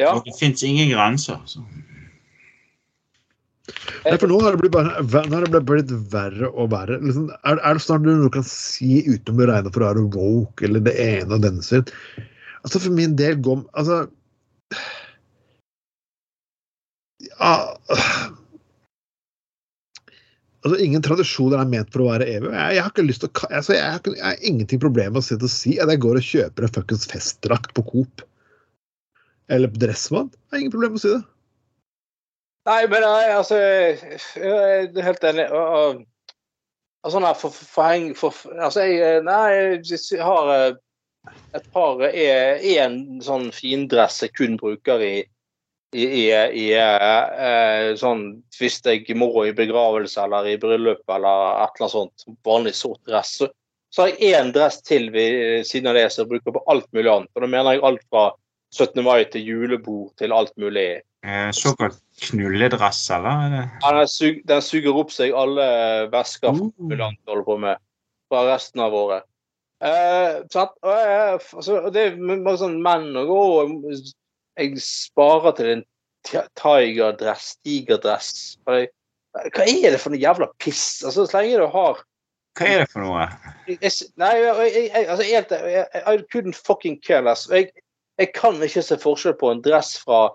ja, det fins ingen grenser. Så. Nei, for nå har det blitt, bare, nå har det blitt verre og verre. Liksom, er, er det snart noe du kan si uten å bli regna for å være woke eller det ene og denne sin? Altså, for min del går Altså Altså, Ingen tradisjoner er ment for å være evig. Jeg, jeg har ikke lyst til å altså, jeg, har jeg har ingenting problem med å sitte og si at jeg går og kjøper en festdrakt på Coop. Eller på Dressmann. Jeg har ingen problem med å si det. Nei, men nei, altså Jeg er helt enig. Og, og, og sånn her for, for, forheng for, Altså, jeg Nei, jeg har eh, et par Én sånn findress jeg kun bruker i i, i, i eh, eh, sånn Hvis jeg må i begravelse eller i bryllup eller et eller annet sånt. Vanlig sort dress. Så, så har jeg én dress til ved siden av det som jeg bruker på alt mulig annet. Og da mener jeg alt fra 17. mai til julebord til alt mulig. Eh, såkalt knulledress, eller? Er? Ja, Den, sug, den suger opp seg alle væsker Uh. ambulant holder på med fra resten av året. Eh, sant? Og jeg, altså, det er mange sånn menn og å, jeg sparer til en ti- tigerdress, tigerdress. Og Hva er det for noe jævla piss? Altså, Så lenge du har Hva er det for noe? jeg, Nei, jeg, jeg, jeg, altså, helt, I couldn't fucking care less. Jeg, jeg kan ikke se forskjell på en dress fra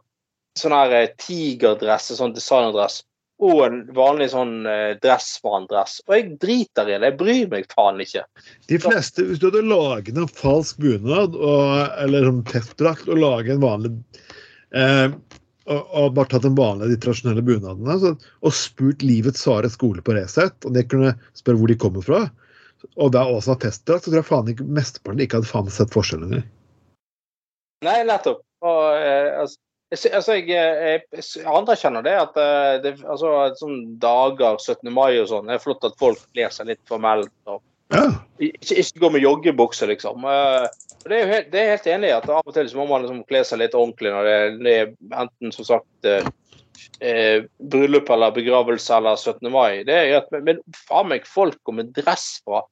sånn her eh, tigerdress, sånn designerdress, og en vanlig sånn eh, dress. Og jeg driter i det. Jeg bryr meg faen ikke. De fleste, Hvis du hadde laget en falsk bunad og, eller sånn testdrakt og laget en vanlig eh, og, og bare tatt en vanlig de tradisjonelle bunadene så, og spurt livets svare skole på Resett, og de kunne spørre hvor de kommer fra, og er også en testdrakt, så tror jeg faen ikke mesteparten ikke hadde faen sett forskjellen engang. Nei, nettopp. Og, eh, altså, jeg, altså, jeg, jeg, jeg anerkjenner det at eh, det, altså, sånn dager, 17. mai og sånn, det er flott at folk kler seg litt formelt. og Ja. ikke, ikke gå med joggebukse, liksom. Eh, det er helt, det er helt enig i at av og til må man liksom kle seg litt ordentlig når det, det er enten som sagt eh, eh, bryllup eller begravelse eller 17. mai. Det er greit, men, men faen meg folk går med dress fra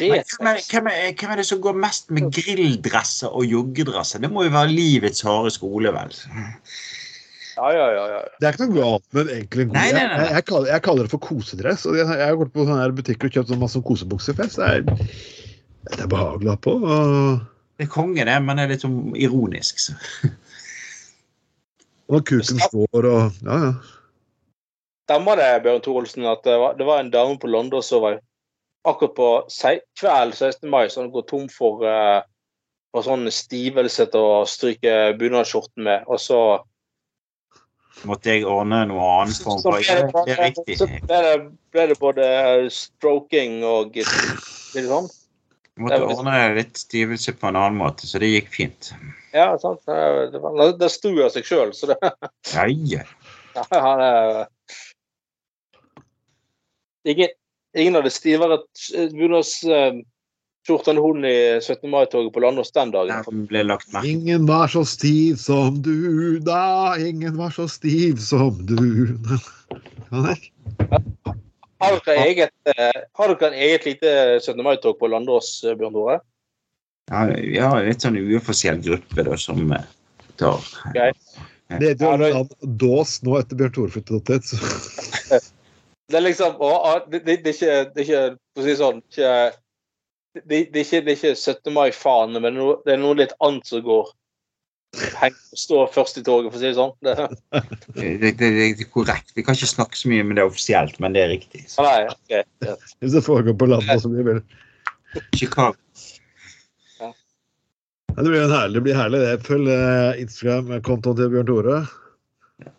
Men Hvem er, hvem, er, hvem er det som går mest med grilldresser og joggedresser? Det må jo være livets harde skole, vel? Ja, ja, ja. ja. Det er ikke noe galt med egentlig en god Nei, nei, nei, nei. Jeg, jeg, kaller, jeg kaller det for kosedress. og Jeg, jeg har gått på sånne her butikker og kjøpt sånn masse kosebuksefest. Det er, det er behagelig å ha på. Og, Det er konge, det, men det er litt sånn ironisk. Så. og kuken står og Ja, ja. Stemmer det, Bjørn Thorolsen, at det var, det var en dame på London som var akkurat på kveld 16. mai så han går tom for, uh, for sånn stivelse til å stryke bunadsskjorten med, og så Måtte jeg ordne noe annet form for det, det er riktig. så ble det, ble det både stroking og litt sånn. sånn? Måtte ordne litt stivelse på en annen måte, så det gikk fint. Ja, sant. Det, var- det sto av seg sjøl, så det Ja, ja. det, det er Ingen, hadde stivere bunadsskjorte enn hun i 17. mai-toget på Landås den dagen. Den ble lagt merke Ingen var så stiv som du da, ingen var så stiv som du Kan jeg? Har dere eget, eh, har dere en eget lite 17. mai-tog på Landås, eh, Bjørn Tore? Ja, vi har en litt sånn uoffisiell gruppe da, som eh, tar Greit. Det heter Ja, jo det- Dås nå etter Bjørn Tore flyttet opp dit. Det er liksom å, å, det, det, det er ikke, det er ikke For å si sånn ikke, det, det, er ikke, det er ikke 17. mai-faen, men no, det er noe litt annet som går heng, stå først i toget, for å si det sånn. Det, det, det, det er korrekt. Vi kan ikke snakke så mye med det offisielt, men det er riktig. Så. nei, ok, greit. Hvis det foregår på landet, som vi vil. Chicago. ja, Det blir en herlig, det blir herlig. det. Følg eh, Instagram-kontoen til Bjørn Tore.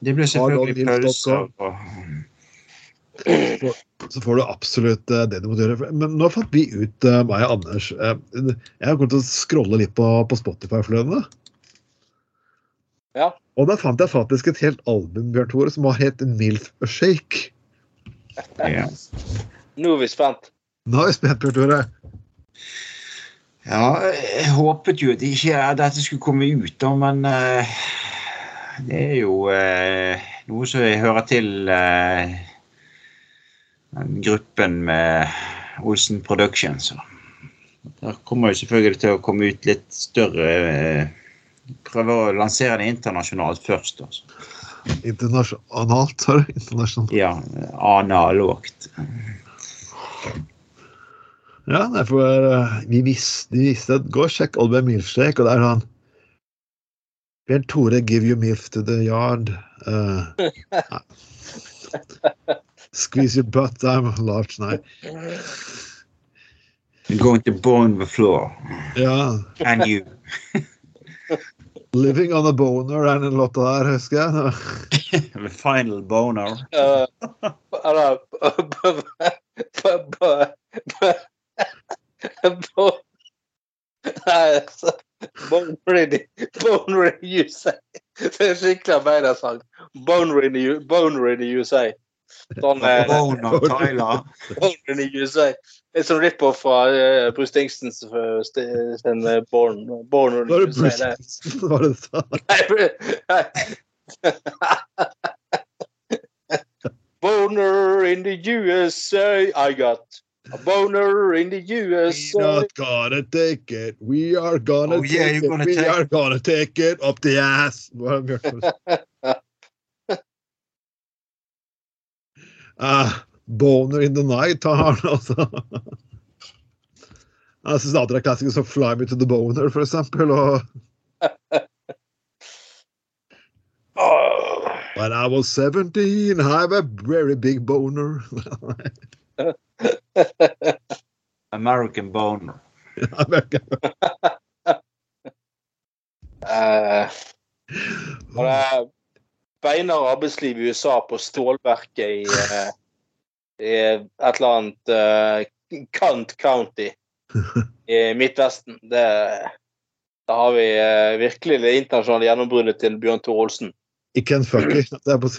Det blir selvfølgelig pause pølser og Så får du absolutt eh, det du må gjøre. Men nå fant vi ut, uh, meg og Anders uh, Jeg har kommet til å scrolle litt på, på Spotify forleden. Ja. Og da fant jeg faktisk et helt album Bjørn Tore, som har het Milf Shake. ja. Nå er vi spent. Nå er vi spent, Bjørn Tore. ja, jeg håpet jo at ikke dette skulle komme ut, da, men uh, det er jo uh, noe som hører til den gruppen med Olsen Productions. Der kommer jo selvfølgelig til å komme ut litt større eh, Prøve å lansere det internasjonalt først. Altså. Internasjonalt, sa du? Internasjonalt. Ja, analogt. Ja, derfor for eh, vi visste, vi visste at Gå og sjekk albumet Milfshake, og det er sånn Bjørn Tore, give you milf to the yard. Uh. Squeeze your butt, I'm large. Nei. You're going to bone the floor. Ja. And you. Living on a boner er den låta der, husker jeg. The final boner. Uh, eller b- b- b- b- Nei, altså Boner in the Boner in the USA. Det er skikkelig arbeidersang. Boner in the U- Boner in the USA. Sånn eh, Boner, Tyler. Boner in the USA. Det er sånn rip-off fra eh, Bruce Dingstons uh, sin uh, Born, Born in Var the det USA. Bruce Hva var det du sa? Nei, Boner in the USA, I got a boner in the USA. We're USA. not gonna take it. We are gonna Oh, yeah, take you're it. gonna We take are gonna take it up the ass. Hva det Bjørn Tore? Ah, boner in the night har han altså. Jeg syns andre er klassiker som 'Fly Me To The Boner', for eksempel. Og When I was 17, I have a very big boner. American Boner. Og det er beinhard arbeidsliv i USA på stålverket i, eh, i et eller annet uh, Kant County i Midtvesten. Det, da har vi uh, virkelig det internasjonale gjennombruddet til Bjørn Tore Olsen. I Kentucky. Det er på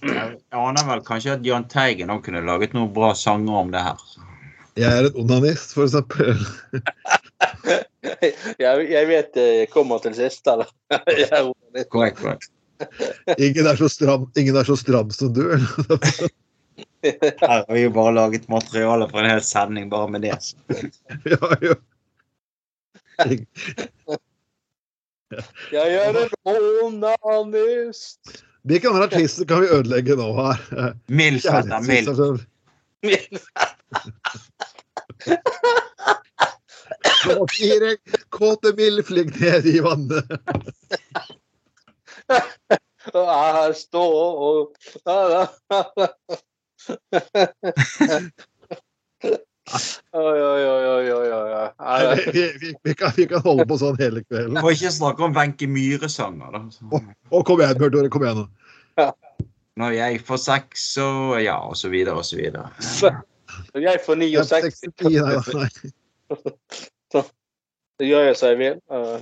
Jeg aner vel kanskje at Jahn Teigen òg kunne laget noen bra sanger om det her. Jeg er en onanist, for eksempel. Jeg, jeg vet det kommer til sist, eller? Jeg er. Korrekt, korrekt. Ingen er så stram, ingen er så stram som du. eller? Her har vi jo bare laget materiale for en hel sending bare med det. Ja, jo. Jeg er en onanist. Hvilken andre artister kan vi ødelegge nå her? Milf etter milf. Nå fire kåte milf ligger nede i vannet. Og jeg står og Oi, oi, oi, oi, oi, oi. Vi, vi, vi, kan, vi kan holde på sånn hele kvelden. Får ikke snakke om Wenche Myhre-sanger, da. Å, kom igjen, Bjørn Tore. Kom igjen nå. Når jeg får seks, så ja, og så videre og så videre. Jeg får 69, 69, nei, så gjør jeg som jeg vil. Uh,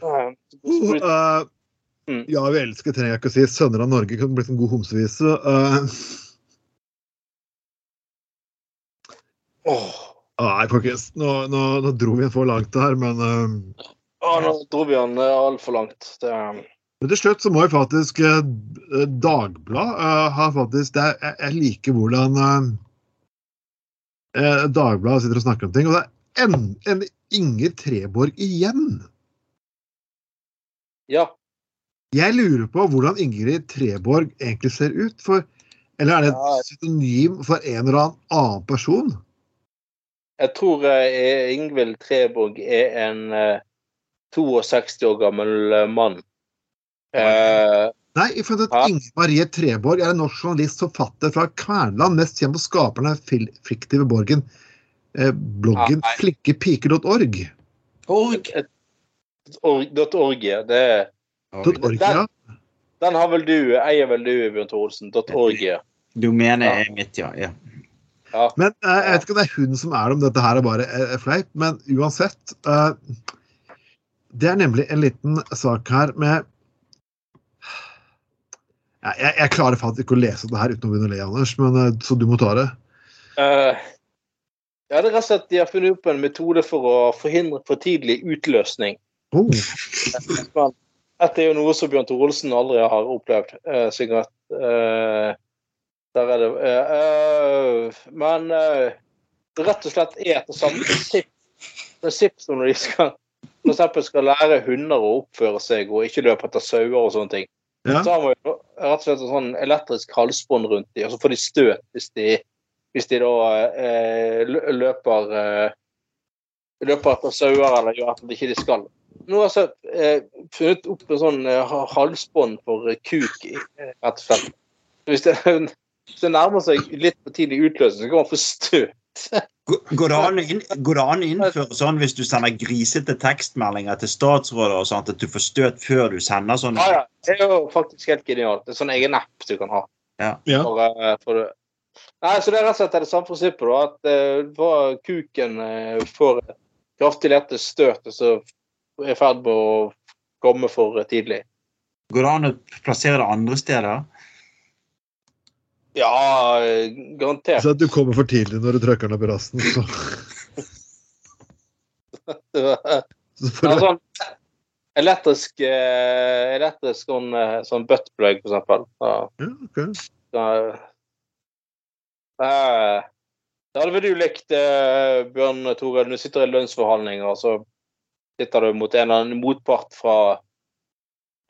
Uh, Mm. ja, vi elsker trenger jeg ikke å si. 'Sønner av Norge' kunne blitt en god homsevise. Uh, Åh, nei, folkens. Nå, nå, nå dro vi en for langt her, men uh, Ja, nå dro vi han altfor langt. Det, um. Men til slutt så må jeg faktisk eh, Dagblad eh, ha faktisk det jeg, jeg liker hvordan eh, eh, Dagbladet sitter og snakker om ting, og det er en, en Inger Treborg igjen. ja. Jeg lurer på hvordan Ingrid Treborg egentlig ser ut. For, eller er det et synonym for en eller annen annen person? Jeg tror eh, Ingvild Treborg er en eh, 62 år gammel eh, mann. Eh, Nei, for at Ja. Inger Marie Treborg er en norsk journalist, forfatter fra Kverneland, mest kjent på skaperen av fil- fiktive borgen. Eh, bloggen ja, flinkepiker.org. Org. org- .org, ja. Det, .org, ja. den har vel du, eier vel du, Bjørn Thorsen. .org, ja. Domenet Ja. er mitt, ja. ja. ja. Men eh, jeg vet ikke om det er hun som er det, om dette her er bare er fleip, men uansett. eh, det er nemlig en liten sak her med jeg, jeg klarer faktisk ikke å lese det her uten å begynne å le, Anders, men, eh, så du må ta det. Uh, ja, det er rett og slett de har funnet opp en metode for å forhindre for tidlig utløsning. Oh, Men dette er jo noe som Bjørn Tore Olsen aldri har opplevd. Uh, sikkert. Uh, der er det eh, eh, Men eh, det rett og slett er etter samme prinsipp, prinsipp som når de skal for eksempel skal lære hunder å oppføre seg og ikke løpe etter sauer og sånne ting. Ja. Så har man jo rett og slett en sånn elektrisk halsbånd rundt dem, og så får de støt hvis de, hvis de da eh, løper eh, løper etter sauer eller gjør at de ikke skal. Nå har jeg eh, funnet opp en sånn eh, halsbånd for eh, kuk, eh, rett og slett. Hvis det, hvis det nærmer seg litt for tidlig utløsning, så kan man få støt. Går går det an inn- går det an å innføre sånn hvis du sender grisete tekstmeldinger til statsråder og sånt, at du får støt før du sender sånn? Ja, ja. Det er jo faktisk helt genialt. Det er sånn egen app du kan ha. Ja. For, eh, for. Nei, så det er rett og slett det samme prinsippet, da. At uh, for kuken uh, får kraftig lette støt, og så er i ferd med å komme for tidlig. Går det an å plassere det andre steder? Ja, garantert. Så at du kommer for tidlig når du trykker den opp i rasten, så, så får du sånn elektrisk, eh, elektrisk sånn, eh, sånn buttplug, for eksempel. Ja. ja, ok. Så, eh, det hadde vel du likt, eh, Bjørn Tore. Du sitter i lønnsforhandlinger, og så sitter du mot en eller annen motpart fra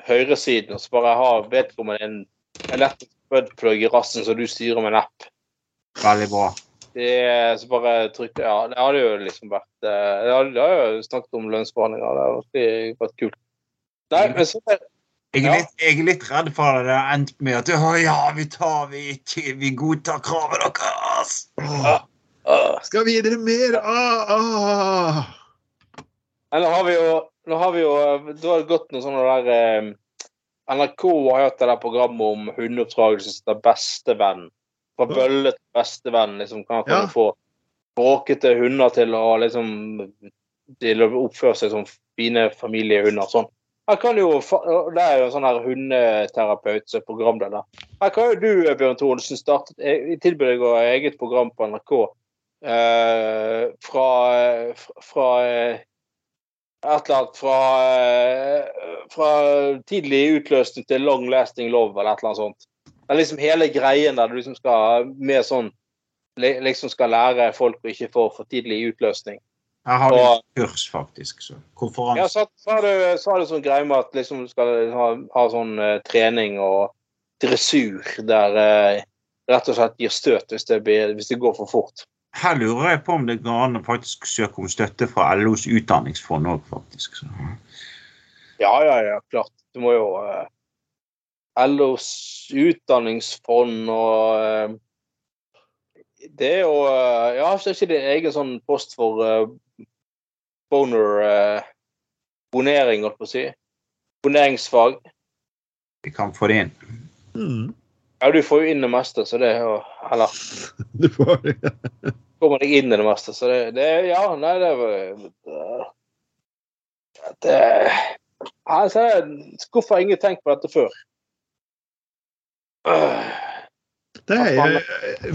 høyresiden, og så bare har vedkommende en elektrisk buttplug i rassen som du styrer med en app. Veldig bra. Det så bare trykke Ja, det hadde jo liksom vært eh, Det hadde, det hadde jo snakket om lønnsforhandlinger. Det hadde virkelig vært kult. Nei, men så er Jeg er, litt, jeg er litt redd for at det har endt med at «Å, ja, vi tar vi ikke Vi godtar kravet deres. Skal vi skal videre mer! Ah, ah. Nei, Nå har vi jo, nå har vi jo Da har det gått noe sånn der eh, NRK har hatt det der programmet om hundeoppdragelse som er Bestevenn. Fra bølle til bestevenn. Liksom, kan Ja. få bråkete hunder til å liksom til å oppføre seg som fine familiehunder. Sånn. Her kan jo, Det er jo en sånn her hundeterapeut program er der. Her kan jo du, Bjørn Thoresen, starte tilby deg eget program på NRK. Eh, fra, fra eh, et eller annet fra, eh, fra tidlig utløsning til long lasting love, eller et eller annet sånt. Det er liksom hele greien der du liksom skal med sånn Liksom skal lære folk å ikke få for tidlig utløsning. Jeg har Og- kurs, faktisk. Så. Ja, Konferanse. så, så har du så har du sånn greie med at liksom du skal ha, ha sånn uh, trening og dressur der uh, rett og slett gir støt hvis det, blir, hvis det går for fort. Her lurer jeg på om det går an å faktisk søke om støtte fra LOs utdanningsfond òg, faktisk. Så. Ja, ja, ja, klart. Du må jo eh, LOs utdanningsfond og eh, Det er jo eh, Ja, så er ikke det egen sånn post for eh, boner eh, Bonering, holdt på å si. Boneringsfag. Vi kan få det inn. Mm. Ja, du får jo inn det meste, så det er jo Eller Du får det. kommer deg inn i det meste, så det, det Ja, nei, det var det, altså, Hvorfor har ingen tenkt på dette før? Det er,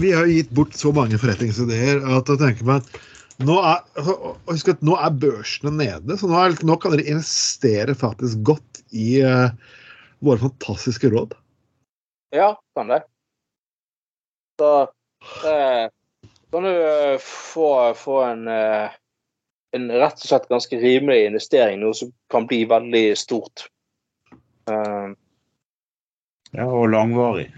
vi har gitt bort så mange forretningsideer at jeg tenker meg at nå er, altså, husk at nå er børsene nede, så nå, er, nå kan dere investere faktisk godt i uh, våre fantastiske råd. Ja, kan det. Så eh, kan du eh, få, få en, eh, en rett og slett ganske rimelig investering, noe som kan bli veldig stort. Eh, Ja, og langvarig.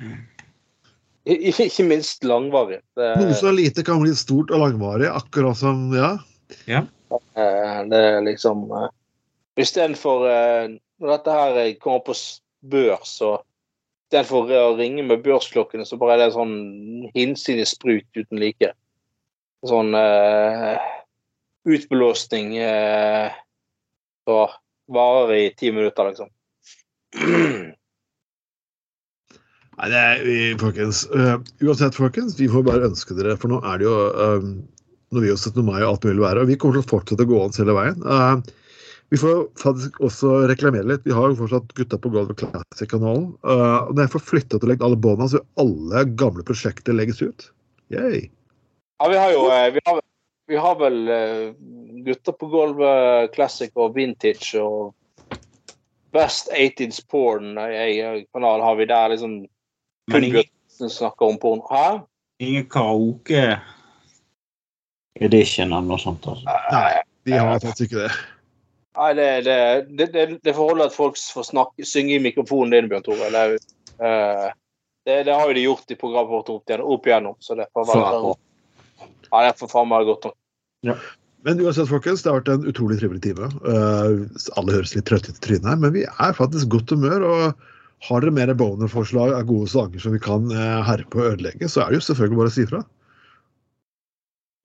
i- ikke minst langvarig. Det, Noe så lite kan bli stort og langvarig, akkurat som ja. eh, det er liksom uh, Istedenfor uh, Når dette her kommer på børs, så istedenfor å ringe med børsklokkene, så bare er det sånn hinsidig sprut uten like. Sånn uh, utblåsning uh, så varer i ti minutter, liksom. Nei, det er, vi, folkens, Uh, uansett, folkens, vi får bare ønske dere, for nå er det jo øh, Når vi har 17. mai og alt mulig være, og vi kommer til å fortsette å gå an hele veien. Uh, vi får faktisk også reklamere litt. Vi har jo fortsatt Gutta på gulvet Classic-kanalen. Uh, når jeg får flyttet og legge alle båndene, så vil alle gamle prosjekter legges ut. Yay. Ja, vi har jo eh, vi har, vi har vel eh, Gutter på gulvet classic og vintage og Best 80s porn kanal har vi der liksom Men kun ingen, snakker om porno. Hæ? ingen karaoke edition eller noe sånt. Altså. Nei, vi har faktisk ikke det. Nei, det, det, det, det, det forholdet at folk får snakke, synge i mikrofonen din, Bjørn Tore, det, uh, eh, det, det har jo de gjort i programmet vårt opp, igjen- opp igjennom. Så det får være. Ja, det får faen meg godt nok. Men uansett, folkens, det har vært en utrolig trivelig time. Uh, alle høres litt trøtte i trynet her, men vi er faktisk i godt humør. og har dere mer boner-forslag av gode sanger som vi kan uh, herpe og ødelegge, så er det jo selvfølgelig bare å si fra.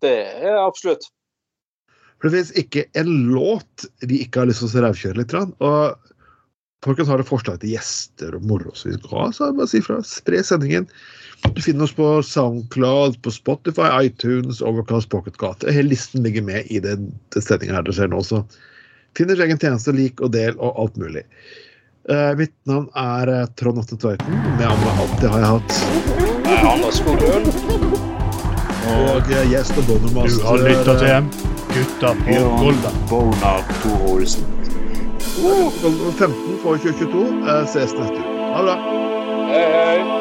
Det er absolutt. For det finnes ikke en låt vi ikke har lyst til å rævkjøre litt. Og folkens har det forslag til gjester og moro som vi skal ha, så er bare si fra. Spre sendingen. Du finner oss på Soundcloud, på Spotify, iTunes, Overcast, Pocketgate. Hele listen ligger med i den, den sendinga her dere ser nå. Så finn deres egen tjeneste, lik og del og alt mulig. Uh, mitt navn er uh, Trond Atte Tveiten. Med andre alltid har jeg hatt. Nei, Anders Skoglund. Og uh, gjest og Du har lytta til dem. Gutta på Golda. Bjørn Tor Olsen. Oh, 15 for 2022 ses neste uke. Ha det bra. Hei, hei.